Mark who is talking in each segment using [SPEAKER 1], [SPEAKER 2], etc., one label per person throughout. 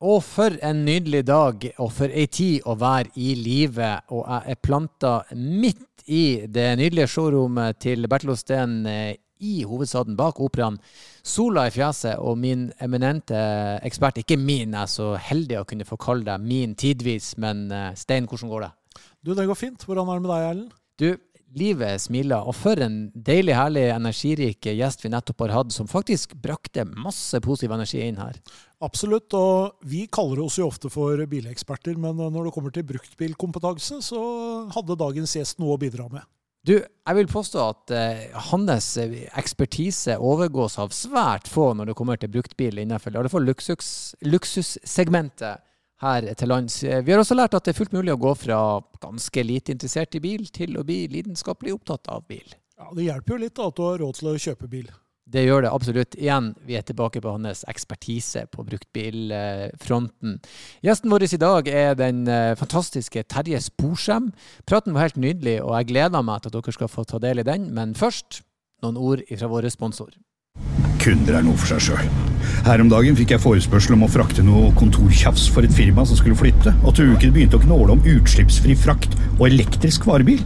[SPEAKER 1] Og for en nydelig dag, og for ei tid å være i live. Og jeg er planta midt i det nydelige showrommet til Bertil Osten eh, i hovedstaden bak operaen. Sola i fjeset og min eminente ekspert, ikke min, jeg er så heldig å kunne få kalle deg min tidvis, men eh, Stein, hvordan går det?
[SPEAKER 2] Du, det går fint. Hvordan er det med deg, Erlend?
[SPEAKER 1] Du, livet smiler. Og for en deilig, herlig, energirik gjest vi nettopp har hatt, som faktisk brakte masse positiv energi inn her.
[SPEAKER 2] Absolutt. Og vi kaller oss jo ofte for bileksperter, men når det kommer til bruktbilkompetanse, så hadde dagens gjest noe å bidra med.
[SPEAKER 1] Du, jeg vil påstå at uh, hans ekspertise overgås av svært få når det kommer til bruktbil innenfor i hvert fall luksus, luksussegmentet her til lands. Vi har også lært at det er fullt mulig å gå fra ganske lite interessert i bil til å bli lidenskapelig opptatt av bil.
[SPEAKER 2] Ja, Det hjelper jo litt da, at du har råd til å kjøpe bil.
[SPEAKER 1] Det gjør det absolutt. Igjen, vi er tilbake på hans ekspertise på bruktbilfronten. Gjesten vår i dag er den eh, fantastiske Terje Sporsem. Praten var helt nydelig, og jeg gleder meg til at dere skal få ta del i den. Men først noen ord fra vår sponsor.
[SPEAKER 3] Kunder er noe for seg sjøl. Her om dagen fikk jeg forespørsel om å frakte noe kontortjafs for et firma som skulle flytte, og til uken begynte å knåle om utslippsfri frakt og elektrisk varebil.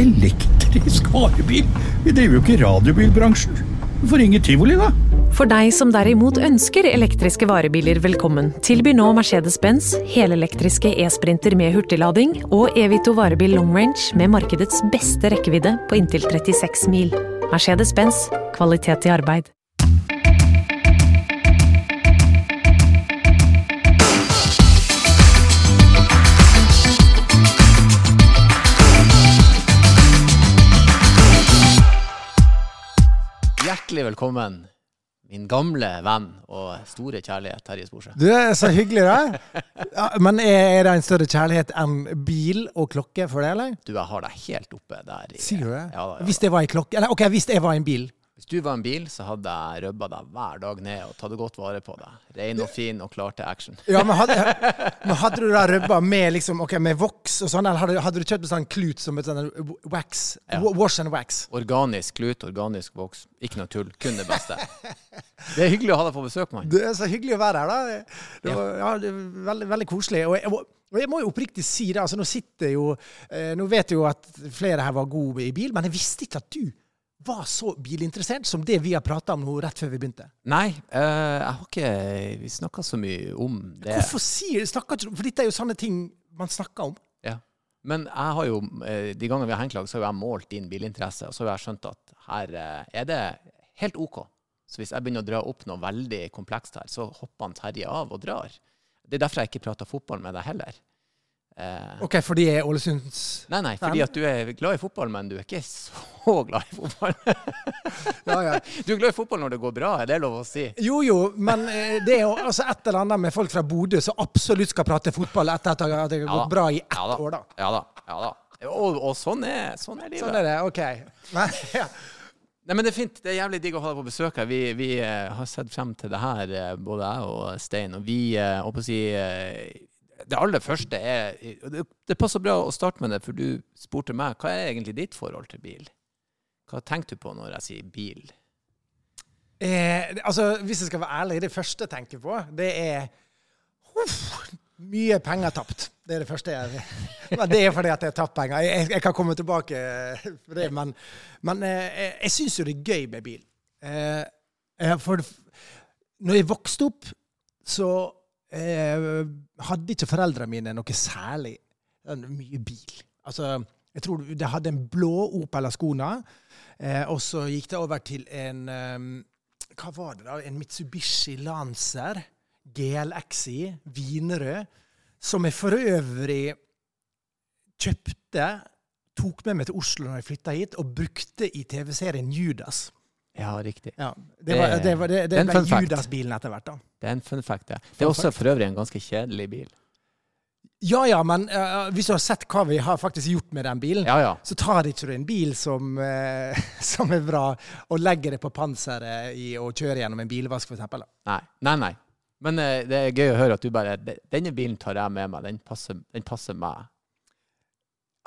[SPEAKER 3] Elektrisk varebil? Vi driver jo ikke radiobilbransjen. Får ringe tivoli, da.
[SPEAKER 4] For deg som derimot ønsker elektriske varebiler velkommen, tilbyr nå Mercedes-Benz helelektriske e-sprinter med hurtiglading og Evito varebil long range med markedets beste rekkevidde på inntil 36 mil. Mercedes-Benz kvalitet i arbeid.
[SPEAKER 1] Hjertelig velkommen, min gamle venn og store kjærlighet Terje Sporsem.
[SPEAKER 5] Du er så hyggelig, da. Ja, men er, det en større kjærlighet enn bil og klokke for deg, eller?
[SPEAKER 1] Du, jeg har deg helt oppe der. I,
[SPEAKER 5] Sier du det?
[SPEAKER 1] Ja, da, ja,
[SPEAKER 5] Hvis det var en klokke Eller OK, hvis det var en bil.
[SPEAKER 1] Hvis du var en bil, så hadde jeg røbba deg hver dag ned og tatt godt vare på deg. Rein og fin og klar til action.
[SPEAKER 5] Ja, men hadde, men hadde du da røbba med liksom, ok, med voks og sånn, eller hadde, hadde du kjøpt en sånn klut som et sånn wax?
[SPEAKER 1] Ja.
[SPEAKER 5] Wash and wax?
[SPEAKER 1] Organisk klut, organisk voks. Ikke noe tull. Kun det beste. Det er hyggelig å ha deg på besøk, mann.
[SPEAKER 5] Det er så hyggelig å være her, da. Det, det var, ja, det var veldig, veldig koselig. Og jeg, og jeg må jo oppriktig si det, altså nå sitter jo eh, Nå vet jeg jo at flere her var gode i bil, men jeg visste ikke at du var så bilinteressert som det vi har prata om nå rett før vi begynte.
[SPEAKER 1] Nei, uh, jeg har ikke Vi snakka så mye om det.
[SPEAKER 5] Hvorfor sier snakker ikke For dette er jo sånne ting man snakker om.
[SPEAKER 1] Ja. Men jeg har jo, eh, de gangene vi har hengt lag, så har jeg målt din bilinteresse, og så har jeg skjønt at her eh, er det helt OK. Så hvis jeg begynner å dra opp noe veldig komplekst her, så hopper han Terje av og drar. Det er derfor jeg ikke prater fotball med deg heller. Eh,
[SPEAKER 5] OK, fordi jeg er Ålesunds
[SPEAKER 1] Nei, nei, fordi at du er glad i fotball, men du er ikke så glad i fotball.
[SPEAKER 5] ja, ja.
[SPEAKER 1] Du er glad i fotball når det går bra, er det lov å si?
[SPEAKER 5] Jo, jo, men eh, det er jo altså et eller annet med folk fra Bodø som absolutt skal prate fotball etter at det har gått
[SPEAKER 1] Ja
[SPEAKER 5] bra i ett
[SPEAKER 1] Ja da.
[SPEAKER 5] år, da.
[SPEAKER 1] Ja da. ja da. Og, og sånn, er, sånn er livet.
[SPEAKER 5] Sånn er det. OK. Nei, ja.
[SPEAKER 1] Nei, men Det er fint. Det er jævlig digg å ha deg på besøk her. Vi, vi uh, har sett frem til det her, både jeg og Stein. Og vi uh, å si eh, Det aller første er det, passer bra å starte med det, for du spurte meg hva er egentlig ditt forhold til bil. Hva tenker du på når jeg sier bil?
[SPEAKER 5] Eh, altså, hvis jeg skal være ærlig, det første jeg tenker på, det er uff, mye penger tapt. Det er det første jeg Men det er fordi at jeg har tapt penger. Jeg, jeg kan komme tilbake for det, men, men eh, jeg, jeg syns jo det er gøy med bil. Eh, for når jeg vokste opp, så eh, hadde ikke foreldrene mine noe særlig eh, mye bil. Altså, jeg tror de hadde en blå Opel Ascona, eh, og så gikk det over til en eh, Hva var det da? En Mitsubishi Lancer GLXi Wienerød, som jeg for øvrig kjøpte, tok med meg til Oslo når jeg flytta hit, og brukte i TV-serien Judas.
[SPEAKER 1] Ja, riktig.
[SPEAKER 5] Ja, det, var, det, var, det,
[SPEAKER 1] det
[SPEAKER 5] det ble. Judas-bilen etter hvert. da.
[SPEAKER 1] Det er en fun fact, det. Det er også for øvrig en ganske kjedelig bil.
[SPEAKER 5] Ja ja, men uh, hvis du har sett hva vi har faktisk gjort med den bilen,
[SPEAKER 1] Ja, ja.
[SPEAKER 5] så tar ikke du en bil som, uh, som er bra, og legger det på panseret i, og kjører gjennom en bilvask, f.eks.
[SPEAKER 1] Nei, nei. nei. Men uh, det er gøy å høre at du bare Denne bilen tar jeg med meg. Den passer, den passer meg.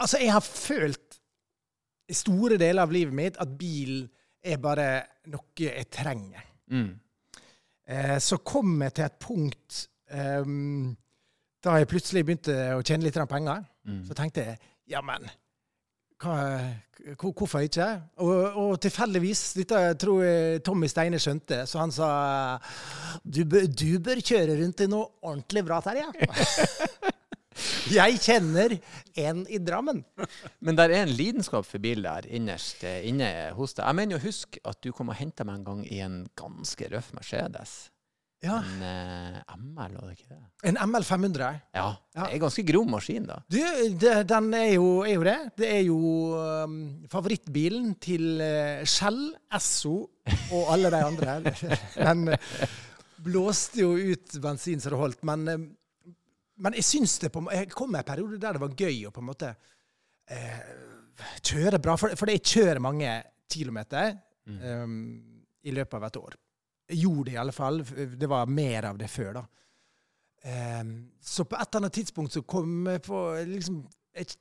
[SPEAKER 5] Altså, jeg har følt i store deler av livet mitt at bil er bare noe jeg trenger.
[SPEAKER 1] Mm.
[SPEAKER 5] Eh, så kom jeg til et punkt ehm, da jeg plutselig begynte å tjene litt penger,
[SPEAKER 1] Mm.
[SPEAKER 5] så tenkte jeg ja, men hvorfor ikke? Og, og tilfeldigvis, dette tror jeg Tommy Steine skjønte, så han sa du, du bør kjøre rundt i noe ordentlig bra, Terje. jeg kjenner en i Drammen.
[SPEAKER 1] Men der er en lidenskap for bil der innerst eh, inne hos deg. Jeg mener jo husk at du kom og henta meg en gang i en ganske røff Mercedes.
[SPEAKER 5] Ja,
[SPEAKER 1] En uh, ML, var det ikke det?
[SPEAKER 5] En ML 500.
[SPEAKER 1] Ja.
[SPEAKER 5] Ja.
[SPEAKER 1] Det er en ganske grom maskin, da.
[SPEAKER 5] Du, det, den er jo, er jo det. Det er jo um, favorittbilen til uh, Shell, Esso og alle de andre. Den eh, blåste jo ut bensin så det holdt. Men, eh, men jeg syns det på Jeg kom med en periode der det var gøy å på en måte eh, kjøre bra. For, for jeg kjører mange kilometer um, i løpet av et år. Jeg gjorde det i alle fall. Det var mer av det før, da. Um, så på et eller annet tidspunkt så kom jeg på liksom et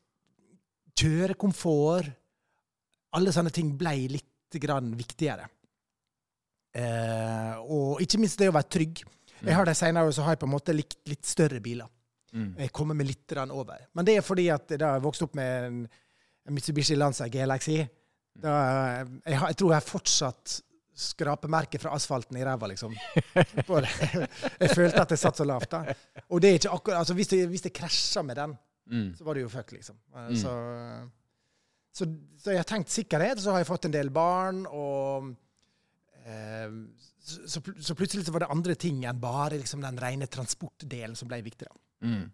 [SPEAKER 5] Kjørekomfort Alle sånne ting ble litt grann viktigere. Uh, og ikke minst det å være trygg. Jeg har de senere så har jeg på en måte likt litt større biler.
[SPEAKER 1] Mm.
[SPEAKER 5] Jeg kommer meg litt over. Men det er fordi at da jeg vokste opp med en, Mitsubishi Lancer Galaxy Da, jeg, jeg tror jeg fortsatt skrapemerker fra asfalten i ræva, liksom. Jeg følte at jeg satt så lavt. da. Og det er ikke akkurat, altså hvis det, hvis det krasja med den,
[SPEAKER 1] Mm.
[SPEAKER 5] så var det jo fuck, liksom. Mm. Så, så, så jeg har tenkt sikkerhet, så har jeg fått en del barn, og eh, så, så plutselig så var det andre ting enn bare liksom, den rene transportdelen som ble viktig. da.
[SPEAKER 1] Mm.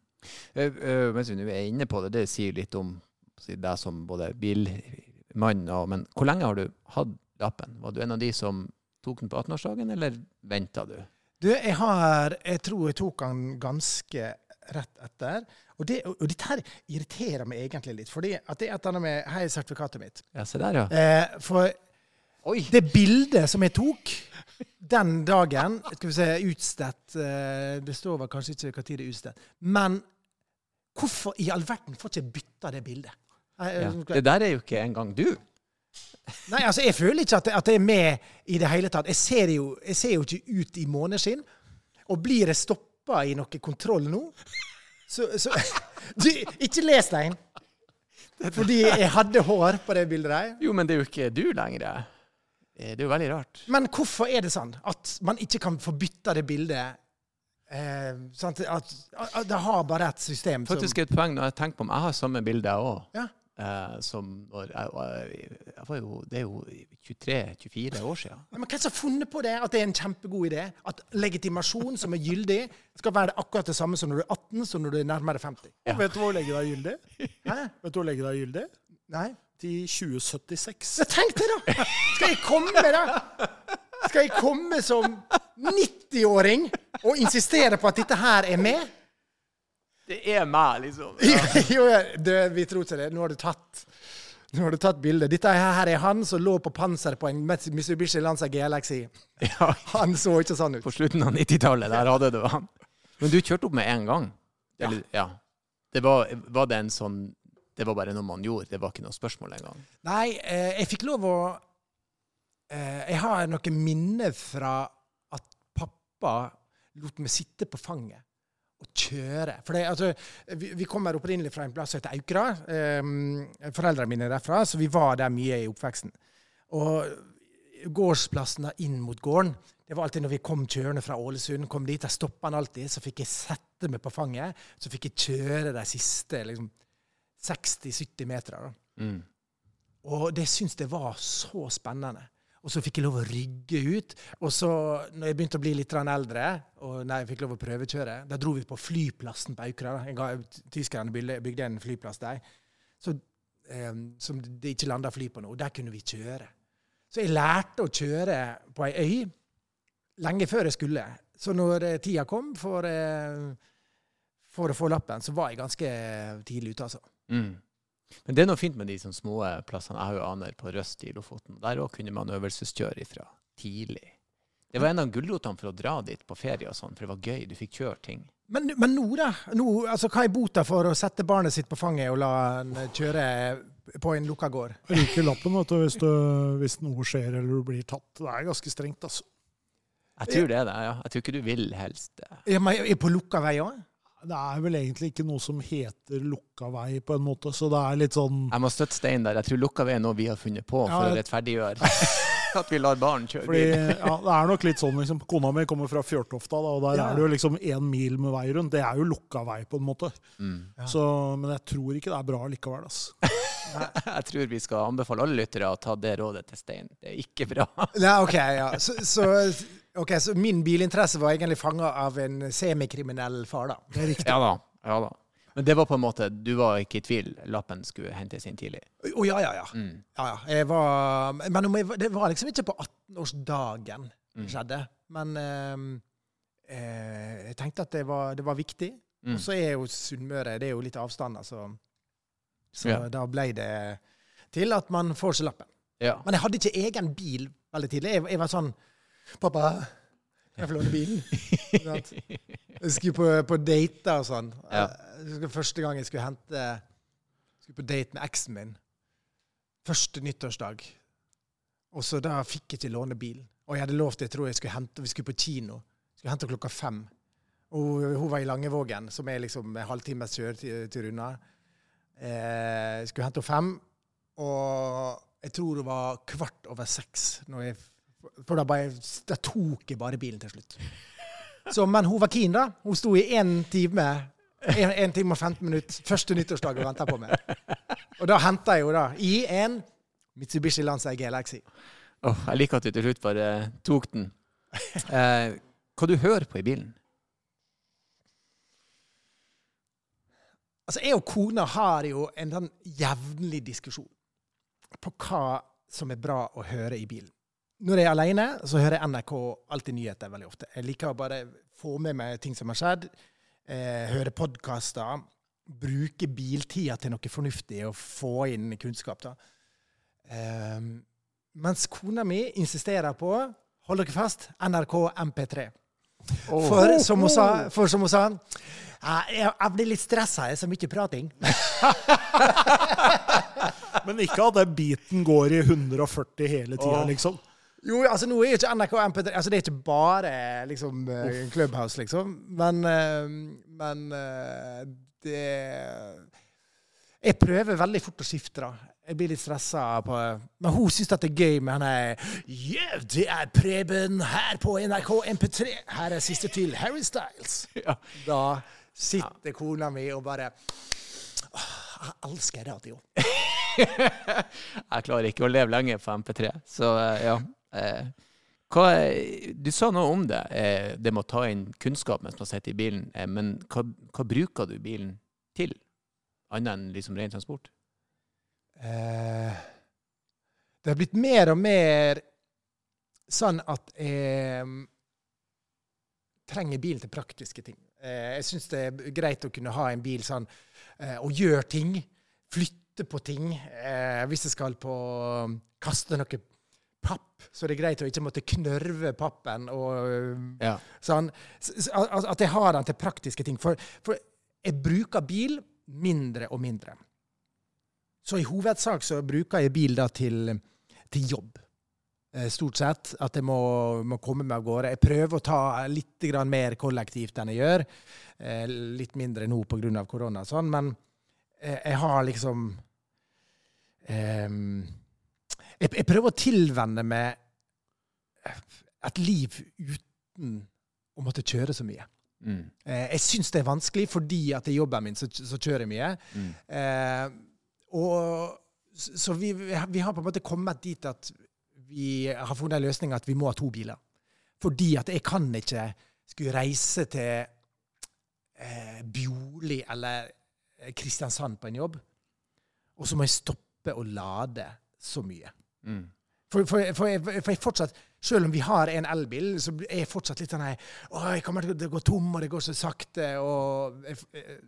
[SPEAKER 1] Eh, eh, mens vi nå er inne på det, det sier litt om deg som både bilmann og Men hvor lenge har du hatt lappen? Var du en av de som tok den på 18-årsdagen, eller venta du?
[SPEAKER 5] Du, jeg har Jeg tror jeg tok den ganske rett etter. Og, det, og, dette her irriterer meg egentlig litt, fordi at det er et eller annet med er sertifikatet mitt.
[SPEAKER 1] Ja, se der, ja.
[SPEAKER 5] Eh, for
[SPEAKER 1] Oi!
[SPEAKER 5] det bildet som jeg tok den dagen Skal vi se, utstedt eh, Det står vel kanskje ikke hva tid det er utstedt. Men hvorfor i all verden får ikke jeg bytta det bildet?
[SPEAKER 1] Ja. Det der er jo ikke engang du.
[SPEAKER 5] Nei, altså, jeg føler ikke at, det- at jeg er med i det hele tatt. Jeg ser jo, jeg ser jo ikke ut i måneskinn. Og blir jeg stoppa i noe kontroll nå, så, så du, Ikke les den! Fordi jeg hadde hår på det bildet der.
[SPEAKER 1] Jo, men det er jo ikke du lenger. Eh, Det er jo veldig rart.
[SPEAKER 5] Men hvorfor er det sånn at man ikke kan få bytta det bildet? Eh, sant? At, at det har bare et system som
[SPEAKER 1] Faktisk et poeng når jeg tenker på om jeg har samme bilde, jeg òg.
[SPEAKER 5] Ja.
[SPEAKER 1] Eh, som når jeg, jeg var jo Det er jo 23-24 år siden.
[SPEAKER 5] Men hvem har funnet på det? At det er en kjempegod idé? At legitimasjon som er gyldig, skal være akkurat det samme som når du er 18, som når du er nærmere 50?
[SPEAKER 1] Ja.
[SPEAKER 2] Vet du hvor lenge det er gyldig?
[SPEAKER 5] Hæ?
[SPEAKER 2] Vet du hvor lenge det er gyldig?
[SPEAKER 5] Nei?
[SPEAKER 2] Til 2076.
[SPEAKER 5] Ja, tenk det, da! Skal jeg komme, da? Skal jeg komme som 90-åring og insistere på at dette her er med?
[SPEAKER 1] Det er meg, liksom.
[SPEAKER 5] jo, du, vi tror ikke det. Nå har du tatt nå har du tatt bilde. Dette her er han som lå på panseret på en Mitsubishi Lanza Galaxy.
[SPEAKER 1] Ja,
[SPEAKER 5] Han så ikke sånn ut.
[SPEAKER 1] på slutten av 90-tallet. Der hadde du han. Men du kjørte opp med en gang? Eller, ja. Det var, var det en sånn Det var bare noe man gjorde? Det var ikke noe spørsmål engang?
[SPEAKER 5] Nei, eh, jeg fikk lov å eh, Jeg har noen minner fra at pappa lot meg sitte på fanget og kjøre. For det, altså, vi, vi kommer opprinnelig fra en plass som heter Aukra. Eh, foreldrene mine er derfra, så vi var der mye i oppveksten. Og gårdsplassen inn mot gården det var alltid når vi kom kjørende fra Ålesund, kom dit, der stoppa han alltid. Så fikk jeg sette meg på fanget. Så fikk jeg kjøre de siste liksom, 60-70 meter.
[SPEAKER 1] Mm.
[SPEAKER 5] Og det syns jeg var så spennende. Og så fikk jeg lov å rygge ut. Og så, når jeg begynte å bli litt eldre, og nei, jeg fikk lov å prøvekjøre, da dro vi på flyplassen på Aukra. Tyskerne bygde, en flyplass der så, eh, som det ikke landa fly på nå. Der kunne vi kjøre. Så jeg lærte å kjøre på ei øy lenge før jeg skulle. Så når eh, tida kom for, eh, for å få lappen, så var jeg ganske tidlig ute, altså.
[SPEAKER 1] Mm. Men det er noe fint med de sånne små plassene. Jeg har jo aner på Røst i Lofoten. Der òg kunne man øvelseskjøre ifra tidlig. Det var en av gulrotene for å dra dit på ferie og sånn, for det var gøy. Du fikk kjøre ting.
[SPEAKER 5] Men, men nå, da? Nå, altså, hva er bota for å sette barnet sitt på fanget og la han kjøre på en lukka gård?
[SPEAKER 2] Ryker lappen vet du, hvis, du, hvis noe skjer eller du blir tatt. Det er ganske strengt, altså.
[SPEAKER 1] Jeg tror det er det, ja. Jeg tror ikke du vil helst det.
[SPEAKER 5] Er men er på lukka vei òg?
[SPEAKER 2] Det er vel egentlig ikke noe som heter lukka vei, på en måte, så det er litt sånn
[SPEAKER 1] Jeg må støtte Stein der. Jeg tror lukka vei er noe vi har funnet på
[SPEAKER 2] Ja,
[SPEAKER 1] for å rettferdiggjøre at vi lar barn kjøre
[SPEAKER 2] Fordi,
[SPEAKER 1] bil.
[SPEAKER 2] ja, det er nok litt sånn, liksom. Kona mi kommer fra Fjørtofta, da, og der
[SPEAKER 5] Ja.
[SPEAKER 2] er det jo liksom én mil med vei rundt. Det er jo lukka vei, på en måte.
[SPEAKER 1] Mm.
[SPEAKER 5] Ja.
[SPEAKER 2] Så, men jeg tror ikke det er bra likevel. Altså.
[SPEAKER 1] Jeg tror vi skal anbefale alle lyttere å ta det rådet til Stein. Det er ikke bra.
[SPEAKER 5] Nei, OK, ja. Så, så, ok, så min bilinteresse var egentlig fanga av en semikriminell far, da. Det er riktig.
[SPEAKER 1] Ja da. Ja da. Men det var på en måte, du var ikke i tvil. Lappen skulle hentes inn tidlig.
[SPEAKER 5] Å ja, ja, ja.
[SPEAKER 1] Mm.
[SPEAKER 5] ja, ja. Jeg var, men om jeg, det var liksom ikke på 18-årsdagen det
[SPEAKER 1] Mm.
[SPEAKER 5] skjedde. Men ehm, eh, jeg tenkte at det var, det var viktig.
[SPEAKER 1] Mm.
[SPEAKER 5] Og så er jo Sunnmøre det er jo litt avstand, altså. Så
[SPEAKER 1] Ja.
[SPEAKER 5] da ble det til at man får seg lappen.
[SPEAKER 1] Ja.
[SPEAKER 5] Men jeg hadde ikke egen bil veldig tidlig. Jeg, jeg var sånn Pappa, kan jeg få låne bilen? Jeg skulle på, på date og sånn.
[SPEAKER 1] Ja.
[SPEAKER 5] Første gang jeg skulle hente Skulle på date med eksen min. Første nyttårsdag. Og så da fikk jeg ikke låne bilen. Og jeg hadde lovt jeg tror jeg skulle hente, vi skulle på kino. Skulle hente klokka fem. Og hun var i Langevågen, som er liksom en halvtimes kjøretur unna. Eh, skulle hente henne fem, og jeg tror det var kvart over seks. Når jeg, for da, bare, da tok jeg bare bilen til slutt. Så, men hun var keen, da. Hun sto i én time en, en time og 15 minutter første nyttårsdag og venta på meg. Og da henta jeg jo da i en Mitsubishi Lanza Galaxy.
[SPEAKER 1] Oh, jeg liker at du til slutt bare tok den. Eh, hva du hører på i bilen?
[SPEAKER 5] Altså, jeg og kona har jo en sånn jevnlig diskusjon på hva som er bra å høre i bilen. Når jeg er alene, så hører jeg NRK alltid nyheter veldig ofte. Jeg liker å bare få med meg ting som har skjedd, eh, høre podkaster, bruke biltida til noe fornuftig og få inn kunnskap. da. Eh, mens kona mi insisterer på, hold dere fast, NRK MP3. For som hun sa, for som hun sa jeg, jeg blir litt stressa, jeg er så mye prating.
[SPEAKER 2] Men ikke at den biten går i 140 hele tida,
[SPEAKER 1] oh.
[SPEAKER 2] liksom.
[SPEAKER 5] Jo, altså nå er jo ikke NRK MP3 altså Det er ikke bare liksom Uff. Clubhouse, liksom. Men, eh, men eh, det Jeg prøver veldig fort å skifte, da. Jeg blir litt stressa på Men hun syns det er gøy med han er Yeah, det er Preben her på NRK MP3. Her er siste til Harry Styles.
[SPEAKER 1] Ja.
[SPEAKER 5] Da sitter kona mi og bare «Åh, Jeg elsker radio.
[SPEAKER 1] Jeg klarer ikke å leve lenge på MP3, så eh, ja. Eh, hva, du sa noe om det, eh, det med å ta inn kunnskap mens man sitter i bilen. Eh, men hva, hva bruker du bilen til, annet enn liksom ren transport?
[SPEAKER 5] Eh, det har blitt mer og mer sånn at jeg trenger bilen til praktiske ting. Jeg syns det er greit å kunne ha en bil sånn og gjøre ting. Flytte på ting. Hvis jeg skal på kaste noe papp, så er det greit å ikke måtte knørve pappen og
[SPEAKER 1] Ja.
[SPEAKER 5] Sånn, at jeg har den til praktiske ting. For, for jeg bruker bil mindre og mindre. Så i hovedsak så bruker jeg bil da til, til jobb. Eh, Stort sett. At jeg må, må komme meg av gårde. Jeg prøver å ta litt grann mer kollektivt enn jeg gjør. Eh, Litt mindre nå pga. korona og sånn, men eh, jeg har liksom ehm, jeg, jeg prøver å tilvenne meg et liv uten å måtte kjøre så mye.
[SPEAKER 1] Mm.
[SPEAKER 5] Eh, jeg syns det er vanskelig fordi at i jobben min så, så kjører jeg mye.
[SPEAKER 1] Mm.
[SPEAKER 5] Eh, og så vi, vi har- på en måte kommet dit at vi har funnet en løsning at vi må ha to biler. Fordi at jeg kan ikke skulle reise til eh, Bjorli eller eh, Kristiansand på en jobb, og så må jeg stoppe å lade så mye.
[SPEAKER 1] Mm.
[SPEAKER 5] For, for, for, jeg, for jeg fortsatt, Selv om vi har en elbil, så er jeg fortsatt litt sånn her Å, jeg kommer til å gå tom, og det går så sakte. og jeg, jeg-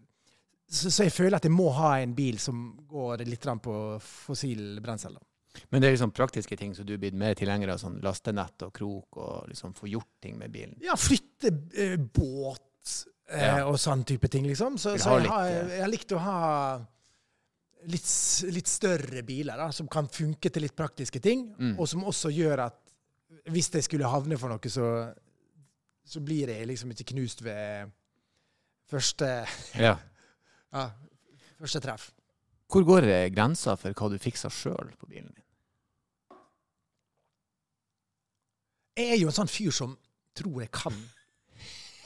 [SPEAKER 5] så, så jeg føler at jeg må ha en bil som går litt på fossil brensel.
[SPEAKER 1] Men det er liksom praktiske ting, så du blir mer tilhenger av sånn lastenett og krok og liksom få gjort ting med bilen.
[SPEAKER 5] Ja, flytte eh, båt eh,
[SPEAKER 1] Ja.
[SPEAKER 5] og sånn type ting, liksom. Så, så jeg, har,
[SPEAKER 1] eh,
[SPEAKER 5] jeg har likt å ha litt, litt større biler da, som kan funke til litt praktiske ting,
[SPEAKER 1] Mm.
[SPEAKER 5] og som også gjør at hvis det skulle havne for noe, så, så blir jeg liksom ikke knust ved første,
[SPEAKER 1] Ja.
[SPEAKER 5] ja, første treff.
[SPEAKER 1] Hvor går grensa for hva du fikser sjøl på bilen din?
[SPEAKER 5] Jeg er jo en sånn fyr som tror jeg kan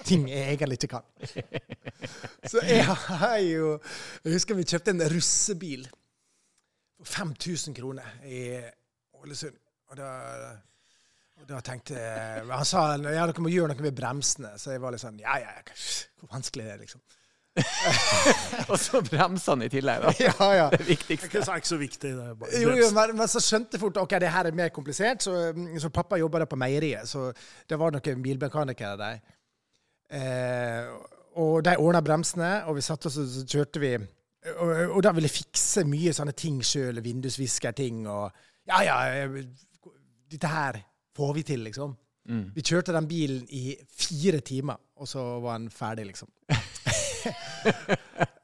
[SPEAKER 5] ting jeg egentlig ikke kan. Så jeg har jo Jeg husker vi kjøpte en russebil for 5000 kroner i Ålesund. Og da, og da tenkte jeg Han sa ja, dere må gjøre noe med bremsene. Så jeg var litt sånn Ja, ja, ja. hvor vanskelig er det, liksom?
[SPEAKER 1] Og så bremsene i tillegg, da.
[SPEAKER 5] Ja, ja.
[SPEAKER 1] Det
[SPEAKER 2] Det er ikke så viktig. det er bare
[SPEAKER 5] Jo, jo, men, men så skjønte jeg fort ok, det her er mer komplisert. Så, så pappa jobba på meieriet, så det var noen bilmekanikere der. Eh, og de ordna bremsene, og vi satte oss og så kjørte vi. Og, og da ville jeg fikse mye sånne ting sjøl, vindusviskerting og Ja, ja, eh, dette her får vi til, liksom.
[SPEAKER 1] Mm.
[SPEAKER 5] Vi kjørte den bilen i fire timer, og så var den ferdig, liksom.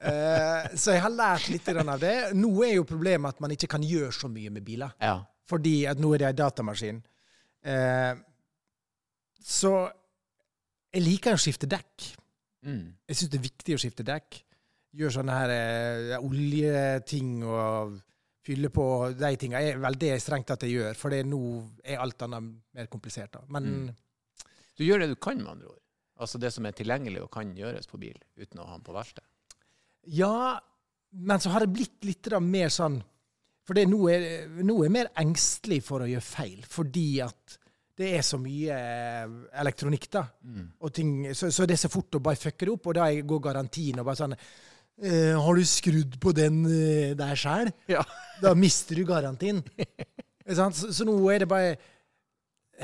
[SPEAKER 5] Eh, så jeg har lært litt av det. Nå er jo problemet at man ikke kan gjøre så mye med biler.
[SPEAKER 1] Ja.
[SPEAKER 5] Fordi at nå er det en datamaskin. Eh, så jeg liker å skifte dekk.
[SPEAKER 1] Mm.
[SPEAKER 5] Jeg syns det er viktig å skifte dekk. Gjøre sånne her ja, oljeting og fylle på de tinga. er vel det strengt at jeg gjør, for det nå er alt annet mer komplisert. da. Men
[SPEAKER 1] Mm. Du gjør det du kan, med andre ord. Altså det som er tilgjengelig og kan gjøres på bil, uten å ha den på verksted.
[SPEAKER 5] ja Men så har det blitt litt mer sånn For det, nå er jeg mer engstelig for å gjøre feil, fordi at det er så mye eh, elektronikk, da.
[SPEAKER 1] Mm.
[SPEAKER 5] Ting, så, så det er så fort å bare fucke det opp, og da går garantien og bare sånn eh, Har du skrudd på den eh, der sjæl?
[SPEAKER 1] Ja.
[SPEAKER 5] Da mister du garantien. Så, så nå er det bare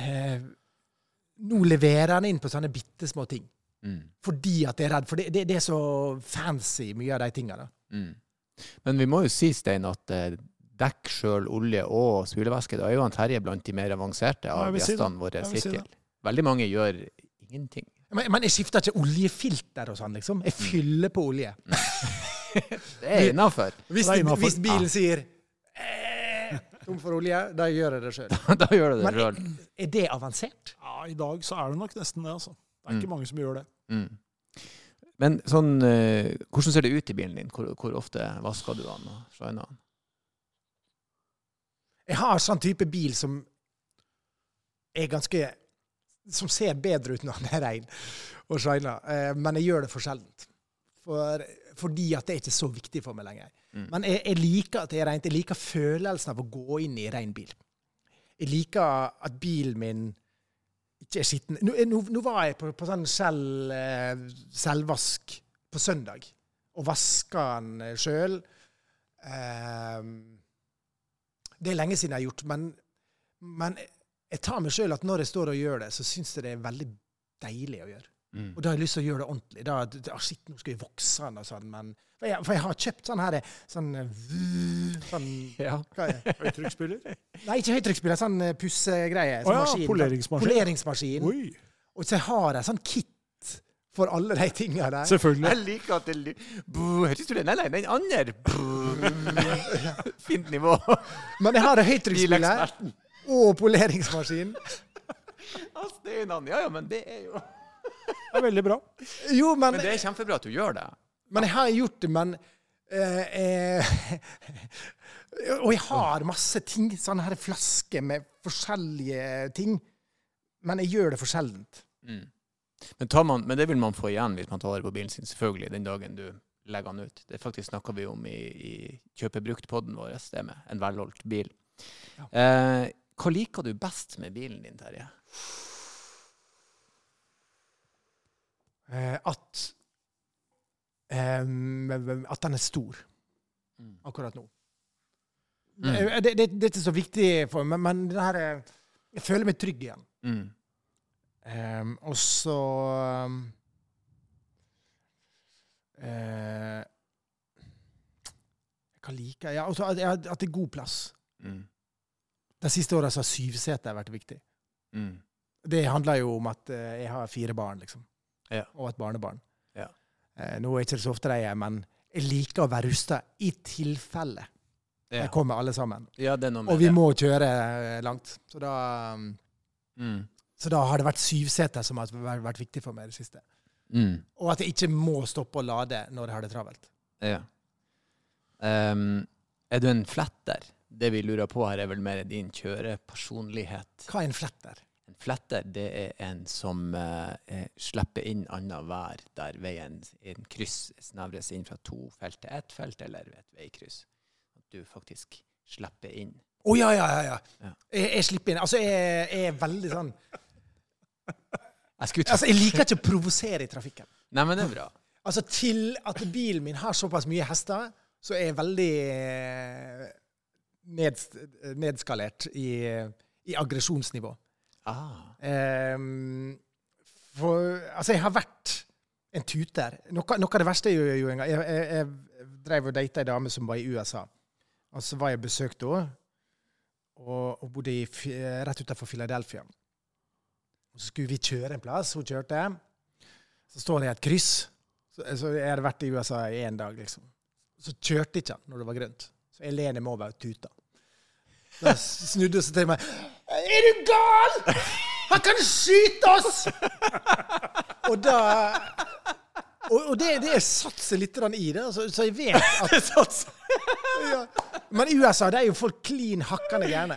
[SPEAKER 5] eh, Nå leverer han inn på sånne bitte små ting.
[SPEAKER 1] Mm.
[SPEAKER 5] Fordi at jeg er redd. For det, det, det er så fancy, mye av de tingene.
[SPEAKER 1] Mm. Men vi må jo si, Stein, at eh, dekk sjøl, olje og spylevæske, da er jo han Terje blant de mer avanserte av
[SPEAKER 2] gjestene si
[SPEAKER 1] våre
[SPEAKER 2] vil si.
[SPEAKER 1] Veldig mange gjør ingenting.
[SPEAKER 5] Men, men jeg skifter ikke oljefilter og sånn, liksom. Jeg fyller på olje.
[SPEAKER 1] Det er innafor.
[SPEAKER 5] Hvis,
[SPEAKER 2] er
[SPEAKER 5] hvis bilen sier eh, tom for olje, da gjør jeg det sjøl.
[SPEAKER 1] da gjør du det sjøl.
[SPEAKER 5] er det avansert?
[SPEAKER 2] Ja, I dag så er det nok nesten det. altså. Det er ikke
[SPEAKER 1] Mm.
[SPEAKER 2] mange som gjør det.
[SPEAKER 1] Mm. Men sånn, uh, hvordan ser det ut i bilen din? Hvor, hvor ofte vasker du den og shiner den?
[SPEAKER 5] Jeg har sånn type bil som er ganske Som ser bedre ut når den er rein og shiner, eh, men jeg gjør det for sjeldent. For, fordi at det er ikke så viktig for meg lenger.
[SPEAKER 1] Mm.
[SPEAKER 5] Men jeg, jeg liker at det er rent. Jeg liker følelsen av å gå inn i rein bil. Jeg liker at bilen min ikke er skitten. Nå, nå, nå var jeg på, på sånn selv, eh, selvvask på søndag og vaska den sjøl. Eh, det er lenge siden jeg har gjort, men, men jeg tar meg sjøl at når jeg står og gjør det, så syns jeg det er veldig deilig å gjøre.
[SPEAKER 1] Mm.
[SPEAKER 5] Og da har jeg lyst til å gjøre det ordentlig. Da, da, ah, shit, nå skal jeg vokse den og sånn, men For jeg, for jeg har kjøpt sånn her sånn, eh, sånn
[SPEAKER 1] Ja.
[SPEAKER 5] hva er det?
[SPEAKER 2] Høytrykksspyler?
[SPEAKER 5] Nei, ikke høytrykksspyler, sånn eh, pussegreie. Sånn
[SPEAKER 2] oh, ja,
[SPEAKER 5] maskin.
[SPEAKER 2] poleringsmaskin.
[SPEAKER 5] Poleringsmaskin.
[SPEAKER 2] Oi,
[SPEAKER 5] Og så har jeg sånn kit for alle de tinga der.
[SPEAKER 2] selvfølgelig.
[SPEAKER 1] Jeg liker at det Hørte du det? Nei, nei, den andre. Fint nivå.
[SPEAKER 5] Men jeg har en høytrykksspyler
[SPEAKER 1] Bileksperten.
[SPEAKER 5] og poleringsmaskin.
[SPEAKER 1] Ja, annen. Ja, ja, men det er jo
[SPEAKER 2] Det er veldig bra.
[SPEAKER 5] Jo, men,
[SPEAKER 1] Men det er kjempebra at du gjør det.
[SPEAKER 5] men jeg har gjort det, men eh, Og jeg har masse ting. Sånne her flasker med forskjellige ting. Men jeg gjør det for sjeldent.
[SPEAKER 1] Mm. Men, man, men det vil man få igjen hvis man tar vare på bilen sin, selvfølgelig, den dagen du legger den ut. Det faktisk snakka vi om i, i kjøpebrukt-podden vår, det med en velholdt bil. Eh, hva liker du best med bilen din, Terje?
[SPEAKER 5] Eh, at eh, At den er stor
[SPEAKER 1] Mm.
[SPEAKER 5] akkurat nå.
[SPEAKER 1] Mm.
[SPEAKER 5] Eh, Det, det, det er ikke så viktig for meg, men her er, jeg føler meg trygg igjen.
[SPEAKER 1] Mm.
[SPEAKER 5] Um, og så um, uh, Hva liker jeg? Ja, også at, at at det er god plass.
[SPEAKER 1] Mm.
[SPEAKER 5] De siste åra har syvseter vært viktig.
[SPEAKER 1] Mm.
[SPEAKER 5] Det handler jo om at uh, jeg har fire barn, liksom.
[SPEAKER 1] Ja.
[SPEAKER 5] Og et barnebarn.
[SPEAKER 1] Ja.
[SPEAKER 5] Uh, nå er det ikke så ofte de er, men jeg liker å være rusta i tilfelle
[SPEAKER 1] Ja.
[SPEAKER 5] de kommer alle sammen.
[SPEAKER 1] ja,
[SPEAKER 5] Og vi må kjøre eh, langt. Så da um,
[SPEAKER 1] Mm.
[SPEAKER 5] Så da har det vært syvseter som har vært, viktig for meg i det siste.
[SPEAKER 1] Mm.
[SPEAKER 5] Og at jeg ikke må stoppe å lade når jeg har det travelt.
[SPEAKER 1] Ja. Um, er du en fletter? Det vi lurer på her, er vel mer din kjørepersonlighet.
[SPEAKER 5] Hva er en fletter?
[SPEAKER 1] En fletter det er en som eh, eh, slipper inn annet vær der veien i en kryss snevres inn fra to felt til ett felt, eller et veikryss. At du faktisk slipper inn.
[SPEAKER 5] Å ja, ja, ja. ja.
[SPEAKER 1] Ja.
[SPEAKER 5] Jeg, jeg slipper inn. Altså, jeg, jeg er veldig sånn
[SPEAKER 1] Jeg
[SPEAKER 5] Altså, jeg liker ikke å provosere i trafikken.
[SPEAKER 1] Nei, men det er bra.
[SPEAKER 5] Altså, til at bilen min har såpass mye hester, så er jeg veldig eh, ned, nedskalert i, i aggresjonsnivå.
[SPEAKER 1] Ah.
[SPEAKER 5] Um, for altså, jeg har vært en tuter. Noe, noe av det verste jeg gjorde en gang Jeg, jeg, jeg drev og data ei dame som var i USA. Og så var jeg besøkt henne, og, og bodde i, rett utenfor Philadelphia. Så skulle vi kjøre en plass. Hun kjørte. Så står det i et kryss. Så, så jeg hadde vært i USA i én dag, liksom. Så kjørte ikke han når det var grønt. Så Elene må være tuta. Da snudde hun seg til meg. Er du gal?! Han kan skyte oss! Og da Og, og det, det satser litt i det, så, så jeg vet at ja. Men i USA det er jo folk klin hakkende gærne.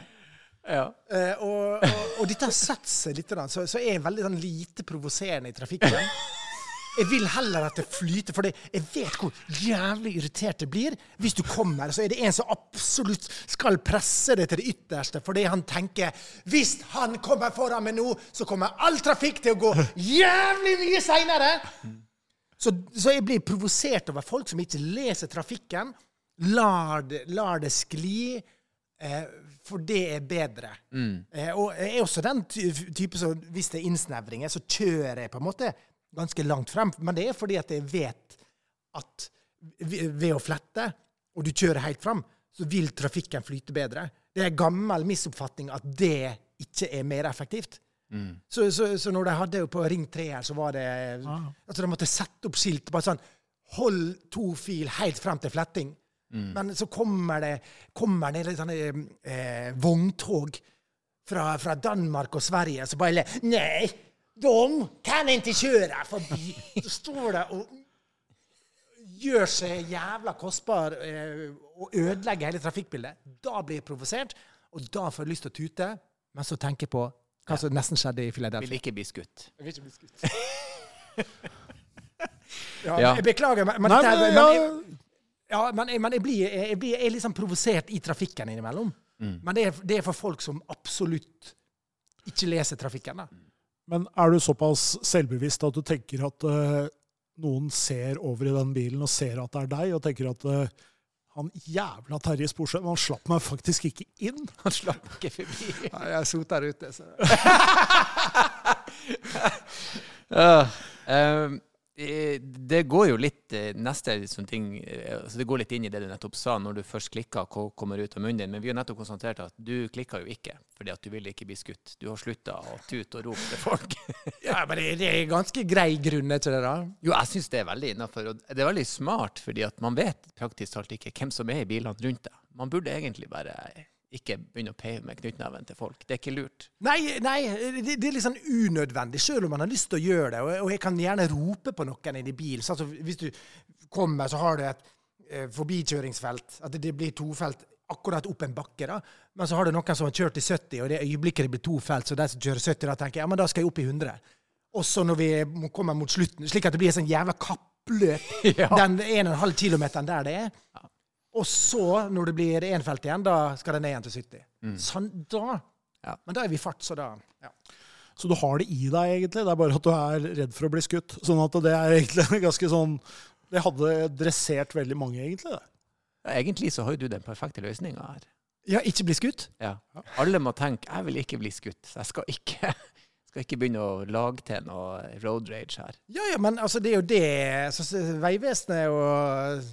[SPEAKER 1] Ja.
[SPEAKER 5] Uh, og, og, og dette har satt seg litt, så, så jeg veldig sånn lite provoserende i trafikken. Jeg vil heller at det flyter, for jeg vet hvor jævlig irritert det blir hvis du kommer, så er det en som absolutt skal presse det til det ytterste, fordi han tenker hvis han kommer foran meg nå, så kommer all trafikk til å gå jævlig mye seinere. Så, så jeg blir provosert over folk som ikke leser trafikken, lar det, lar det skli. Eh, for det er bedre. Eh, og jeg er også den ty type som hvis det er innsnevringer, så kjører jeg på en måte ganske langt frem. Men det er fordi at jeg vet at ved å flette, og du kjører helt frem, så vil trafikken flyte bedre. Det er en gammel misoppfatning at det ikke er mer effektivt. Så, så, så når de hadde jo på Ring 3 her, så var det Altså, de måtte sette opp skilt bare sånn Hold to fil helt frem til fletting. Men så kommer det, kommer det litt sånne eh, vogntog fra, fra Danmark og Sverige som bare ler. Nei, de kan ikke kjøre forbi. Så står det og gjør seg jævla kostbar eh, og ødelegger hele trafikkbildet. Da blir jeg provosert, og da får jeg lyst til å tute. Men så tenker jeg på hva som nesten skjedde i Philadelphia.
[SPEAKER 1] Vil ikke bli skutt.
[SPEAKER 5] Jeg vil ikke bli skutt. ja,
[SPEAKER 1] Ja.
[SPEAKER 5] Jeg beklager, men, men,
[SPEAKER 2] Nei, men,
[SPEAKER 5] men, ja, ja, men, jeg, men jeg, blir, jeg, blir, jeg er litt sånn provosert i trafikken innimellom. Men det er, det er for folk som absolutt ikke leser trafikken. da.
[SPEAKER 2] Men er du såpass selvbevisst at du tenker at uh, noen ser over i den bilen og ser at det er deg, og tenker at uh, han jævla Terje Sporsem, han slapp meg faktisk ikke inn?
[SPEAKER 1] Han slapp ikke forbi.
[SPEAKER 5] Nei, jeg soter ute, så
[SPEAKER 1] ehm, eh, det går jo litt eh, neste sånn ting, eh, altså det går litt inn i det du nettopp sa, når du først klikker, hva kommer ut av munnen din. Men vi har nettopp konstatert at du klikker jo ikke, fordi at du vil ikke bli skutt. Du har slutta å tute og rope til folk.
[SPEAKER 5] Ja, men det, det er ganske grei grunn, til det? da?
[SPEAKER 1] Jo, jeg syns det er veldig innafor. Og det er veldig smart, fordi at man vet praktisk talt ikke hvem som er i bilene rundt deg. Man burde egentlig bare ikke begynne å peie med knyttneven til folk. Det er ikke lurt.
[SPEAKER 5] Nei, nei det, det er litt sånn unødvendig, selv om man har lyst til å gjøre det. Og, og jeg kan gjerne rope på noen inni i bil. Sånn hvis du kommer, så har du et eh, forbikjøringsfelt. At det, det blir tofelt akkurat opp en bakke. da. Men så har du noen som har kjørt i 70, og det øyeblikket det blir to felt, så de som kjører 70, da tenker jeg ja, men da skal jeg opp i 100. Også når vi kommer mot slutten, slik at det blir et sånn jævla kappløp.
[SPEAKER 1] Ja.
[SPEAKER 5] Den 1,5 km der det er. Og så, når det blir én felt igjen, da skal det ned igjen til 70. Sånn, da
[SPEAKER 1] Ja.
[SPEAKER 5] Men da er vi i fart, så da ja.
[SPEAKER 2] Så du har det i deg, egentlig. Det er bare at du er redd for å bli skutt. Sånn at det er egentlig ganske sånn Det hadde dressert veldig mange, egentlig. det.
[SPEAKER 1] Ja, egentlig så har jo du den perfekte løsninga her.
[SPEAKER 5] Ja, ikke bli skutt?
[SPEAKER 1] Ja. Alle må tenke 'jeg vil ikke bli skutt', så jeg skal ikke, skal ikke begynne å lage til noe road rage her.
[SPEAKER 5] Ja, ja, men altså, det er jo det Vegvesenet og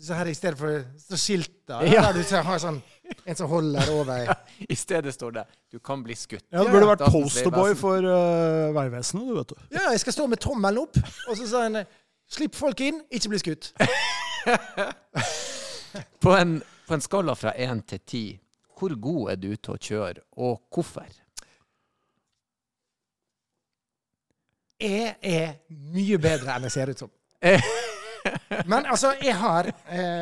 [SPEAKER 5] så her i stedet for så skilt da,
[SPEAKER 1] Ja.
[SPEAKER 5] der du har sånn en som holder over
[SPEAKER 1] I stedet står det 'du kan bli skutt'.
[SPEAKER 2] Ja, Du burde vært posterboy for uh, Vegvesenet, du, vet du.
[SPEAKER 5] Ja, jeg skal stå med tommelen opp, og så sa han Slipp folk inn, ikke bli skutt.
[SPEAKER 1] På en, på en skala fra én til ti, hvor god er du til å kjøre, og hvorfor?
[SPEAKER 5] Jeg er mye bedre enn jeg ser ut som. Men altså, jeg har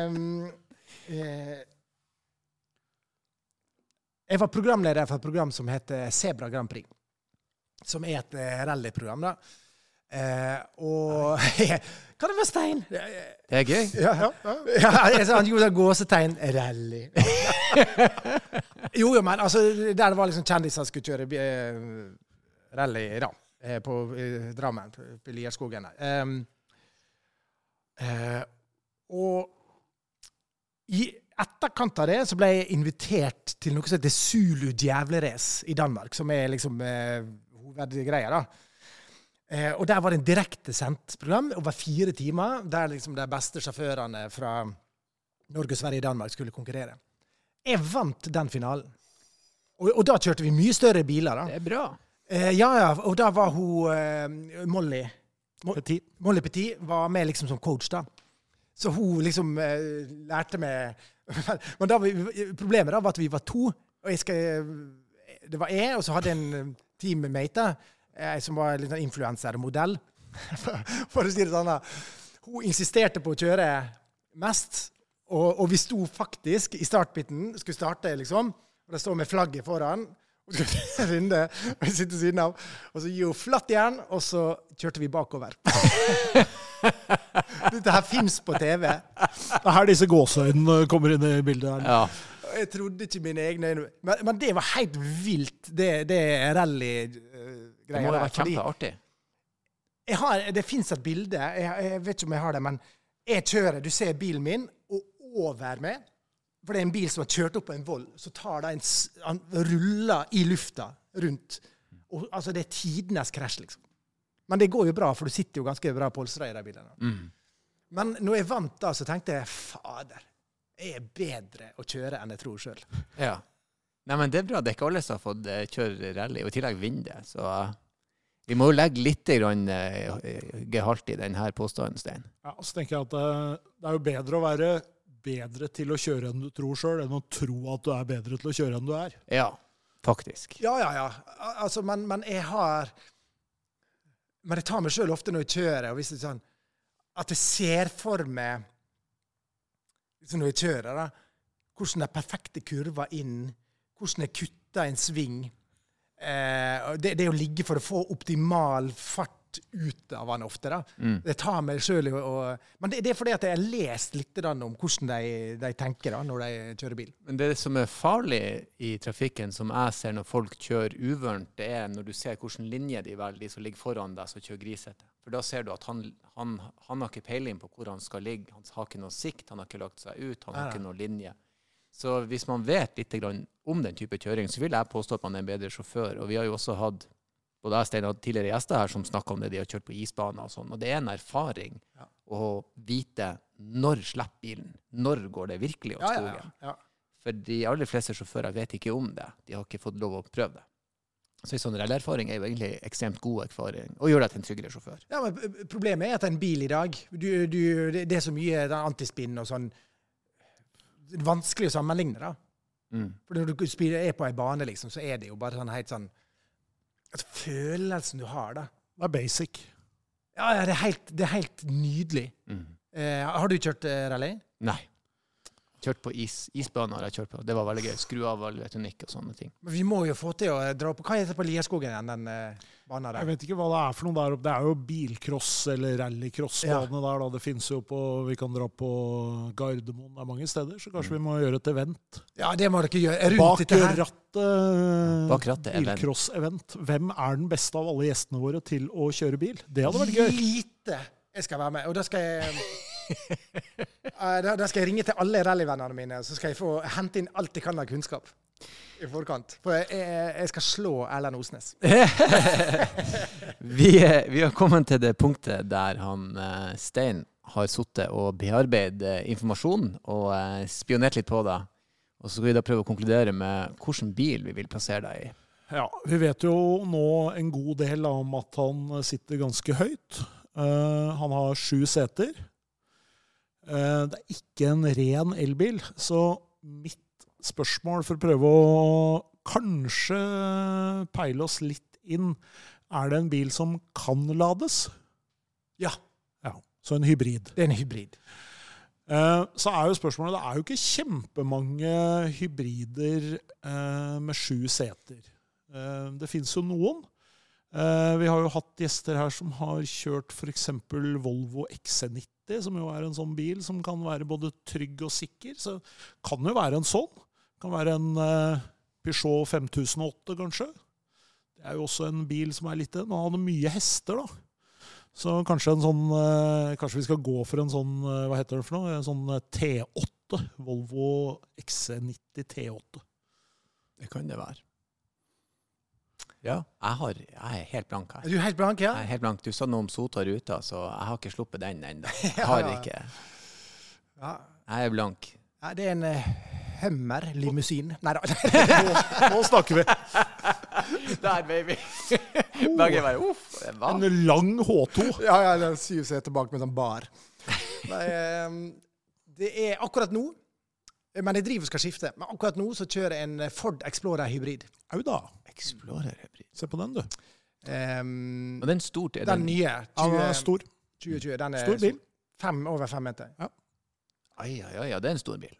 [SPEAKER 5] um, eh, Jeg var programleder for et program som heter Sebra Grand Prix. Som er et eh, rallyprogram, da. Eh, og Hva det var Stein?
[SPEAKER 1] Det er gøy.
[SPEAKER 5] Ja, ja, ja. sa han gjorde gåsetegn rally. jo, jo, men altså, der var liksom kjendiser som skulle kjøre eh, rally da, eh, på eh, Drammen, på, på Lierskogen der. Um, eh, og i etterkant av det så ble jeg invitert til noe som heter Zulu djevlerace i Danmark, som er liksom eh, hovedgreia, da. Eh, og der var det en direktesendt program over fire timer, der liksom de beste sjåførene fra Norge, Sverige og Danmark skulle konkurrere. Jeg vant den finalen. Og, og da kjørte vi mye større biler. da.
[SPEAKER 1] Det er bra.
[SPEAKER 5] Eh, ja, ja, og da var hun eh, Molly. Molly Petit var med liksom som coach, da. Så hun liksom eh, lærte meg Men da, problemet da var at vi var to. Og jeg skal, det var jeg, og så hadde jeg en eh, teammate eh, som var litt sånn influenser. For å si det sånn. Hun insisterte på å kjøre mest, og, og vi sto faktisk i startbiten, skulle starte, liksom. Og det står med flagget foran. Så skulle runde, og jeg sitter siden av. Og så gir hun flatt jern, og så kjørte vi bakover. Dette her fins på TV.
[SPEAKER 2] Det er her disse gåseøynene kommer inn i bildet. her.
[SPEAKER 1] Ja.
[SPEAKER 5] Jeg trodde ikke mine egne øyne. Men, men det var helt vilt, det, det
[SPEAKER 1] Det
[SPEAKER 5] rally-greia.
[SPEAKER 1] må ha
[SPEAKER 5] vært
[SPEAKER 1] kjempeartig.
[SPEAKER 5] jeg har, det fins et bilde, jeg, jeg vet ikke om jeg har det, men jeg kjører, du ser bilen min, og over meg For det er en bil som har kjørt opp på en voll, så tar det en, han ruller i lufta rundt. Og, altså, det er tidenes krasj, liksom. Men det går jo bra, for du sitter jo ganske bra polstra i de bilene.
[SPEAKER 1] Mm.
[SPEAKER 5] Men når jeg vant da, så tenkte jeg fader, jeg er bedre å kjøre enn jeg tror sjøl.
[SPEAKER 1] Ja. Nei, men det er bra. Det er ikke alle som har fått eh, kjøre rally, og i tillegg vinne det. Så eh, vi må jo legge litt grann, eh, gehalt i denne påstanden, Stein.
[SPEAKER 2] Ja, så tenker jeg at det, det er jo bedre å være bedre til å kjøre enn du tror sjøl, enn å tro at du er bedre til å kjøre enn du er.
[SPEAKER 1] Ja, faktisk.
[SPEAKER 5] Ja, ja, ja. Altså, men, men jeg har Men jeg tar meg sjøl ofte når jeg kjører, og hvis det er sånn at jeg ser for meg liksom Når jeg kjører, da, hvordan er perfekte kurver inn, hvordan jeg kutter en sving. Eh, det, det å ligge for å få optimal fart ut av han ofte, da.
[SPEAKER 1] Mm.
[SPEAKER 5] Det tar meg sjøl Men det, det er fordi at jeg har lest litt om hvordan de, de tenker da, når de kjører bil.
[SPEAKER 1] Men det som er farlig i trafikken, som jeg ser når folk kjører uvørent, det er når du ser hvilken linje de velger, de som ligger foran deg, som kjører grisete. For da ser du at han, han, han har ikke peiling på hvor han skal ligge. Han har ikke noe sikt, han har ikke lagt seg ut, han har ikke noe linje. Så hvis man vet litt om den type kjøring, så vil jeg påstå at man er en bedre sjåfør. Og vi har jo også hatt både jeg og Stein hadde tidligere gjester her som snakka om det de har kjørt på isbaner og sånn. Og det er en erfaring
[SPEAKER 5] Ja.
[SPEAKER 1] å vite når slipper bilen. Når går det virkelig
[SPEAKER 5] opp
[SPEAKER 1] skogen?
[SPEAKER 5] ja. ja.
[SPEAKER 1] For de aller fleste sjåfører vet ikke om det. De har ikke fått lov å prøve det. Så en sånn rallyerfaring er jo egentlig ekstremt god erfaring, og gjør deg til en tryggere sjåfør.
[SPEAKER 5] Ja, men Problemet er at en bil i dag du, du, det, er så mye antispinn og sånn vanskelig å sammenligne. da.
[SPEAKER 1] Mm.
[SPEAKER 5] For Når du er på ei bane, liksom, så er det jo bare sånn helt sånn altså, Følelsen du har, da.
[SPEAKER 2] Det er basic.
[SPEAKER 5] Ja, ja, det er helt, det er helt nydelig.
[SPEAKER 1] Mm.
[SPEAKER 5] Eh, har du kjørt eh, rally?
[SPEAKER 1] Nei. Kjørt på is, isbaner har jeg kjørt på. Det var veldig gøy. Skru av all elektronikk og sånne ting.
[SPEAKER 5] Men vi må jo få til å eh, dra på Hva heter det på Lierskogen igjen, den eh, banen
[SPEAKER 2] Jeg vet ikke hva det er for noe der oppe. Det er jo bilcross eller rallycross-bane der. da. Det finnes jo på Vi kan dra på Gardermoen. Det er mange steder, så kanskje vi må gjøre et event.
[SPEAKER 5] Ja, det må dere gjøre. Rundt
[SPEAKER 2] Bak
[SPEAKER 5] dette her.
[SPEAKER 2] rattet,
[SPEAKER 1] Bak rattet, event.
[SPEAKER 2] bilcross-event. Hvem er den beste av alle gjestene våre til å kjøre bil? Det hadde vært gøy.
[SPEAKER 5] Lite jeg skal være med. Og da skal jeg Eh, da, da skal jeg ringe til alle rallyvennene mine så skal jeg få hente inn alt jeg kan av kunnskap i forkant. For jeg, jeg, jeg skal slå Erlend Osnes.
[SPEAKER 1] Vi, er- vi har kommet til det punktet der han eh, Stein har sittet og bearbeidet eh, informasjon og eh, spionert litt på deg. Og så skal vi da prøve å konkludere med hvilken bil vi vil plassere deg i.
[SPEAKER 2] Ja, Vi vet jo nå en god del om at han sitter ganske høyt. Uh, han har sju seter. Eh, det er ikke en ren elbil, så mitt spørsmål for å prøve å kanskje peile oss litt inn, Er det en bil som kan lades?
[SPEAKER 5] Ja,
[SPEAKER 2] Ja. Så en hybrid.
[SPEAKER 5] det er en hybrid.
[SPEAKER 2] Eh, så er jo spørsmålet Det er jo ikke kjempemange hybrider eh, med sju seter. Det fins jo noen. Eh, vi har jo hatt gjester her som har kjørt f.eks. Volvo XC90, som jo er en sånn bil som kan være både trygg og sikker. Så kan jo være en sånn. Kan være en eh, Peugeot 5008, kanskje. Det er jo også en bil som er litt Den har mye hester, da. Så kanskje sånn eh, Kanskje vi skal gå for en sånn Hva heter det for noe? En sånn eh, T8. Volvo XC90 T8.
[SPEAKER 1] Det kan det være. Ja. Jeg, har, jeg er helt blank
[SPEAKER 5] Er
[SPEAKER 1] her.
[SPEAKER 5] du helt blank, ja?
[SPEAKER 1] Jeg er helt blank. Du sa noe om Sota Ruta, så jeg har ikke sluppet den ennå. Jeg
[SPEAKER 5] Ja,
[SPEAKER 1] har ikke.
[SPEAKER 5] Ja.
[SPEAKER 1] Jeg er blank.
[SPEAKER 5] Ja, det er en uh, Hummer limousin. Nei da.
[SPEAKER 2] Nå, nå snakker vi!
[SPEAKER 1] Der, baby! Begge bare uff.
[SPEAKER 2] En lang H2.
[SPEAKER 5] ja, ja, det syr seg tilbake med en bar. Nei, um, det er akkurat nå Men jeg driver og skal skifte. Men akkurat nå så kjører jeg en Ford Explorer hybrid.
[SPEAKER 2] Au da.
[SPEAKER 1] Explorer hybrid.
[SPEAKER 2] Se på den, du.
[SPEAKER 5] Um,
[SPEAKER 1] Og den stor er
[SPEAKER 5] den nye.
[SPEAKER 2] Ja, den er
[SPEAKER 5] 20,
[SPEAKER 2] stor.
[SPEAKER 5] 2020. Den er
[SPEAKER 2] Stor bil.
[SPEAKER 5] Fem, over fem meter.
[SPEAKER 1] Ai, ai, ai, ja, det er en stor bil.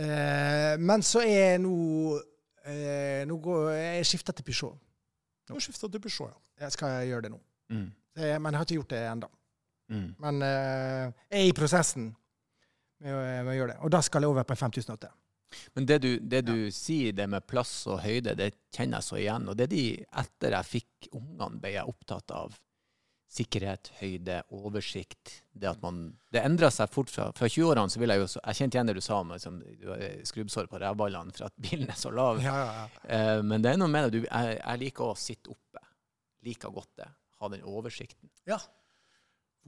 [SPEAKER 5] Eh, men så er nå uh, Nå går jeg skifter til Peugeot.
[SPEAKER 2] Nå har skifta til Peugeot, ja.
[SPEAKER 5] Jeg skal gjøre det nå.
[SPEAKER 1] Mm.
[SPEAKER 5] Det, men jeg har ikke gjort det ennå.
[SPEAKER 1] Mm.
[SPEAKER 5] Men uh, jeg er i prosessen med å, med å gjøre det. Og da skal jeg over på en 5008.
[SPEAKER 1] Men det du, det du sier, det med plass og høyde, det kjenner jeg så igjen. Og det de, etter jeg fikk ungene, ble jeg opptatt av sikkerhet, høyde, oversikt. Det at man Det endra seg fort fra Fra 20-årene så vil jeg jo Jeg kjente igjen det du sa om liksom, skrubbsår på rævballene for at bilen er så lav.
[SPEAKER 5] Ja, ja, ja.
[SPEAKER 1] Eh, men det er noe med det. Du, jeg, jeg liker å sitte oppe. Liker godt det. Ha den oversikten.
[SPEAKER 5] Ja.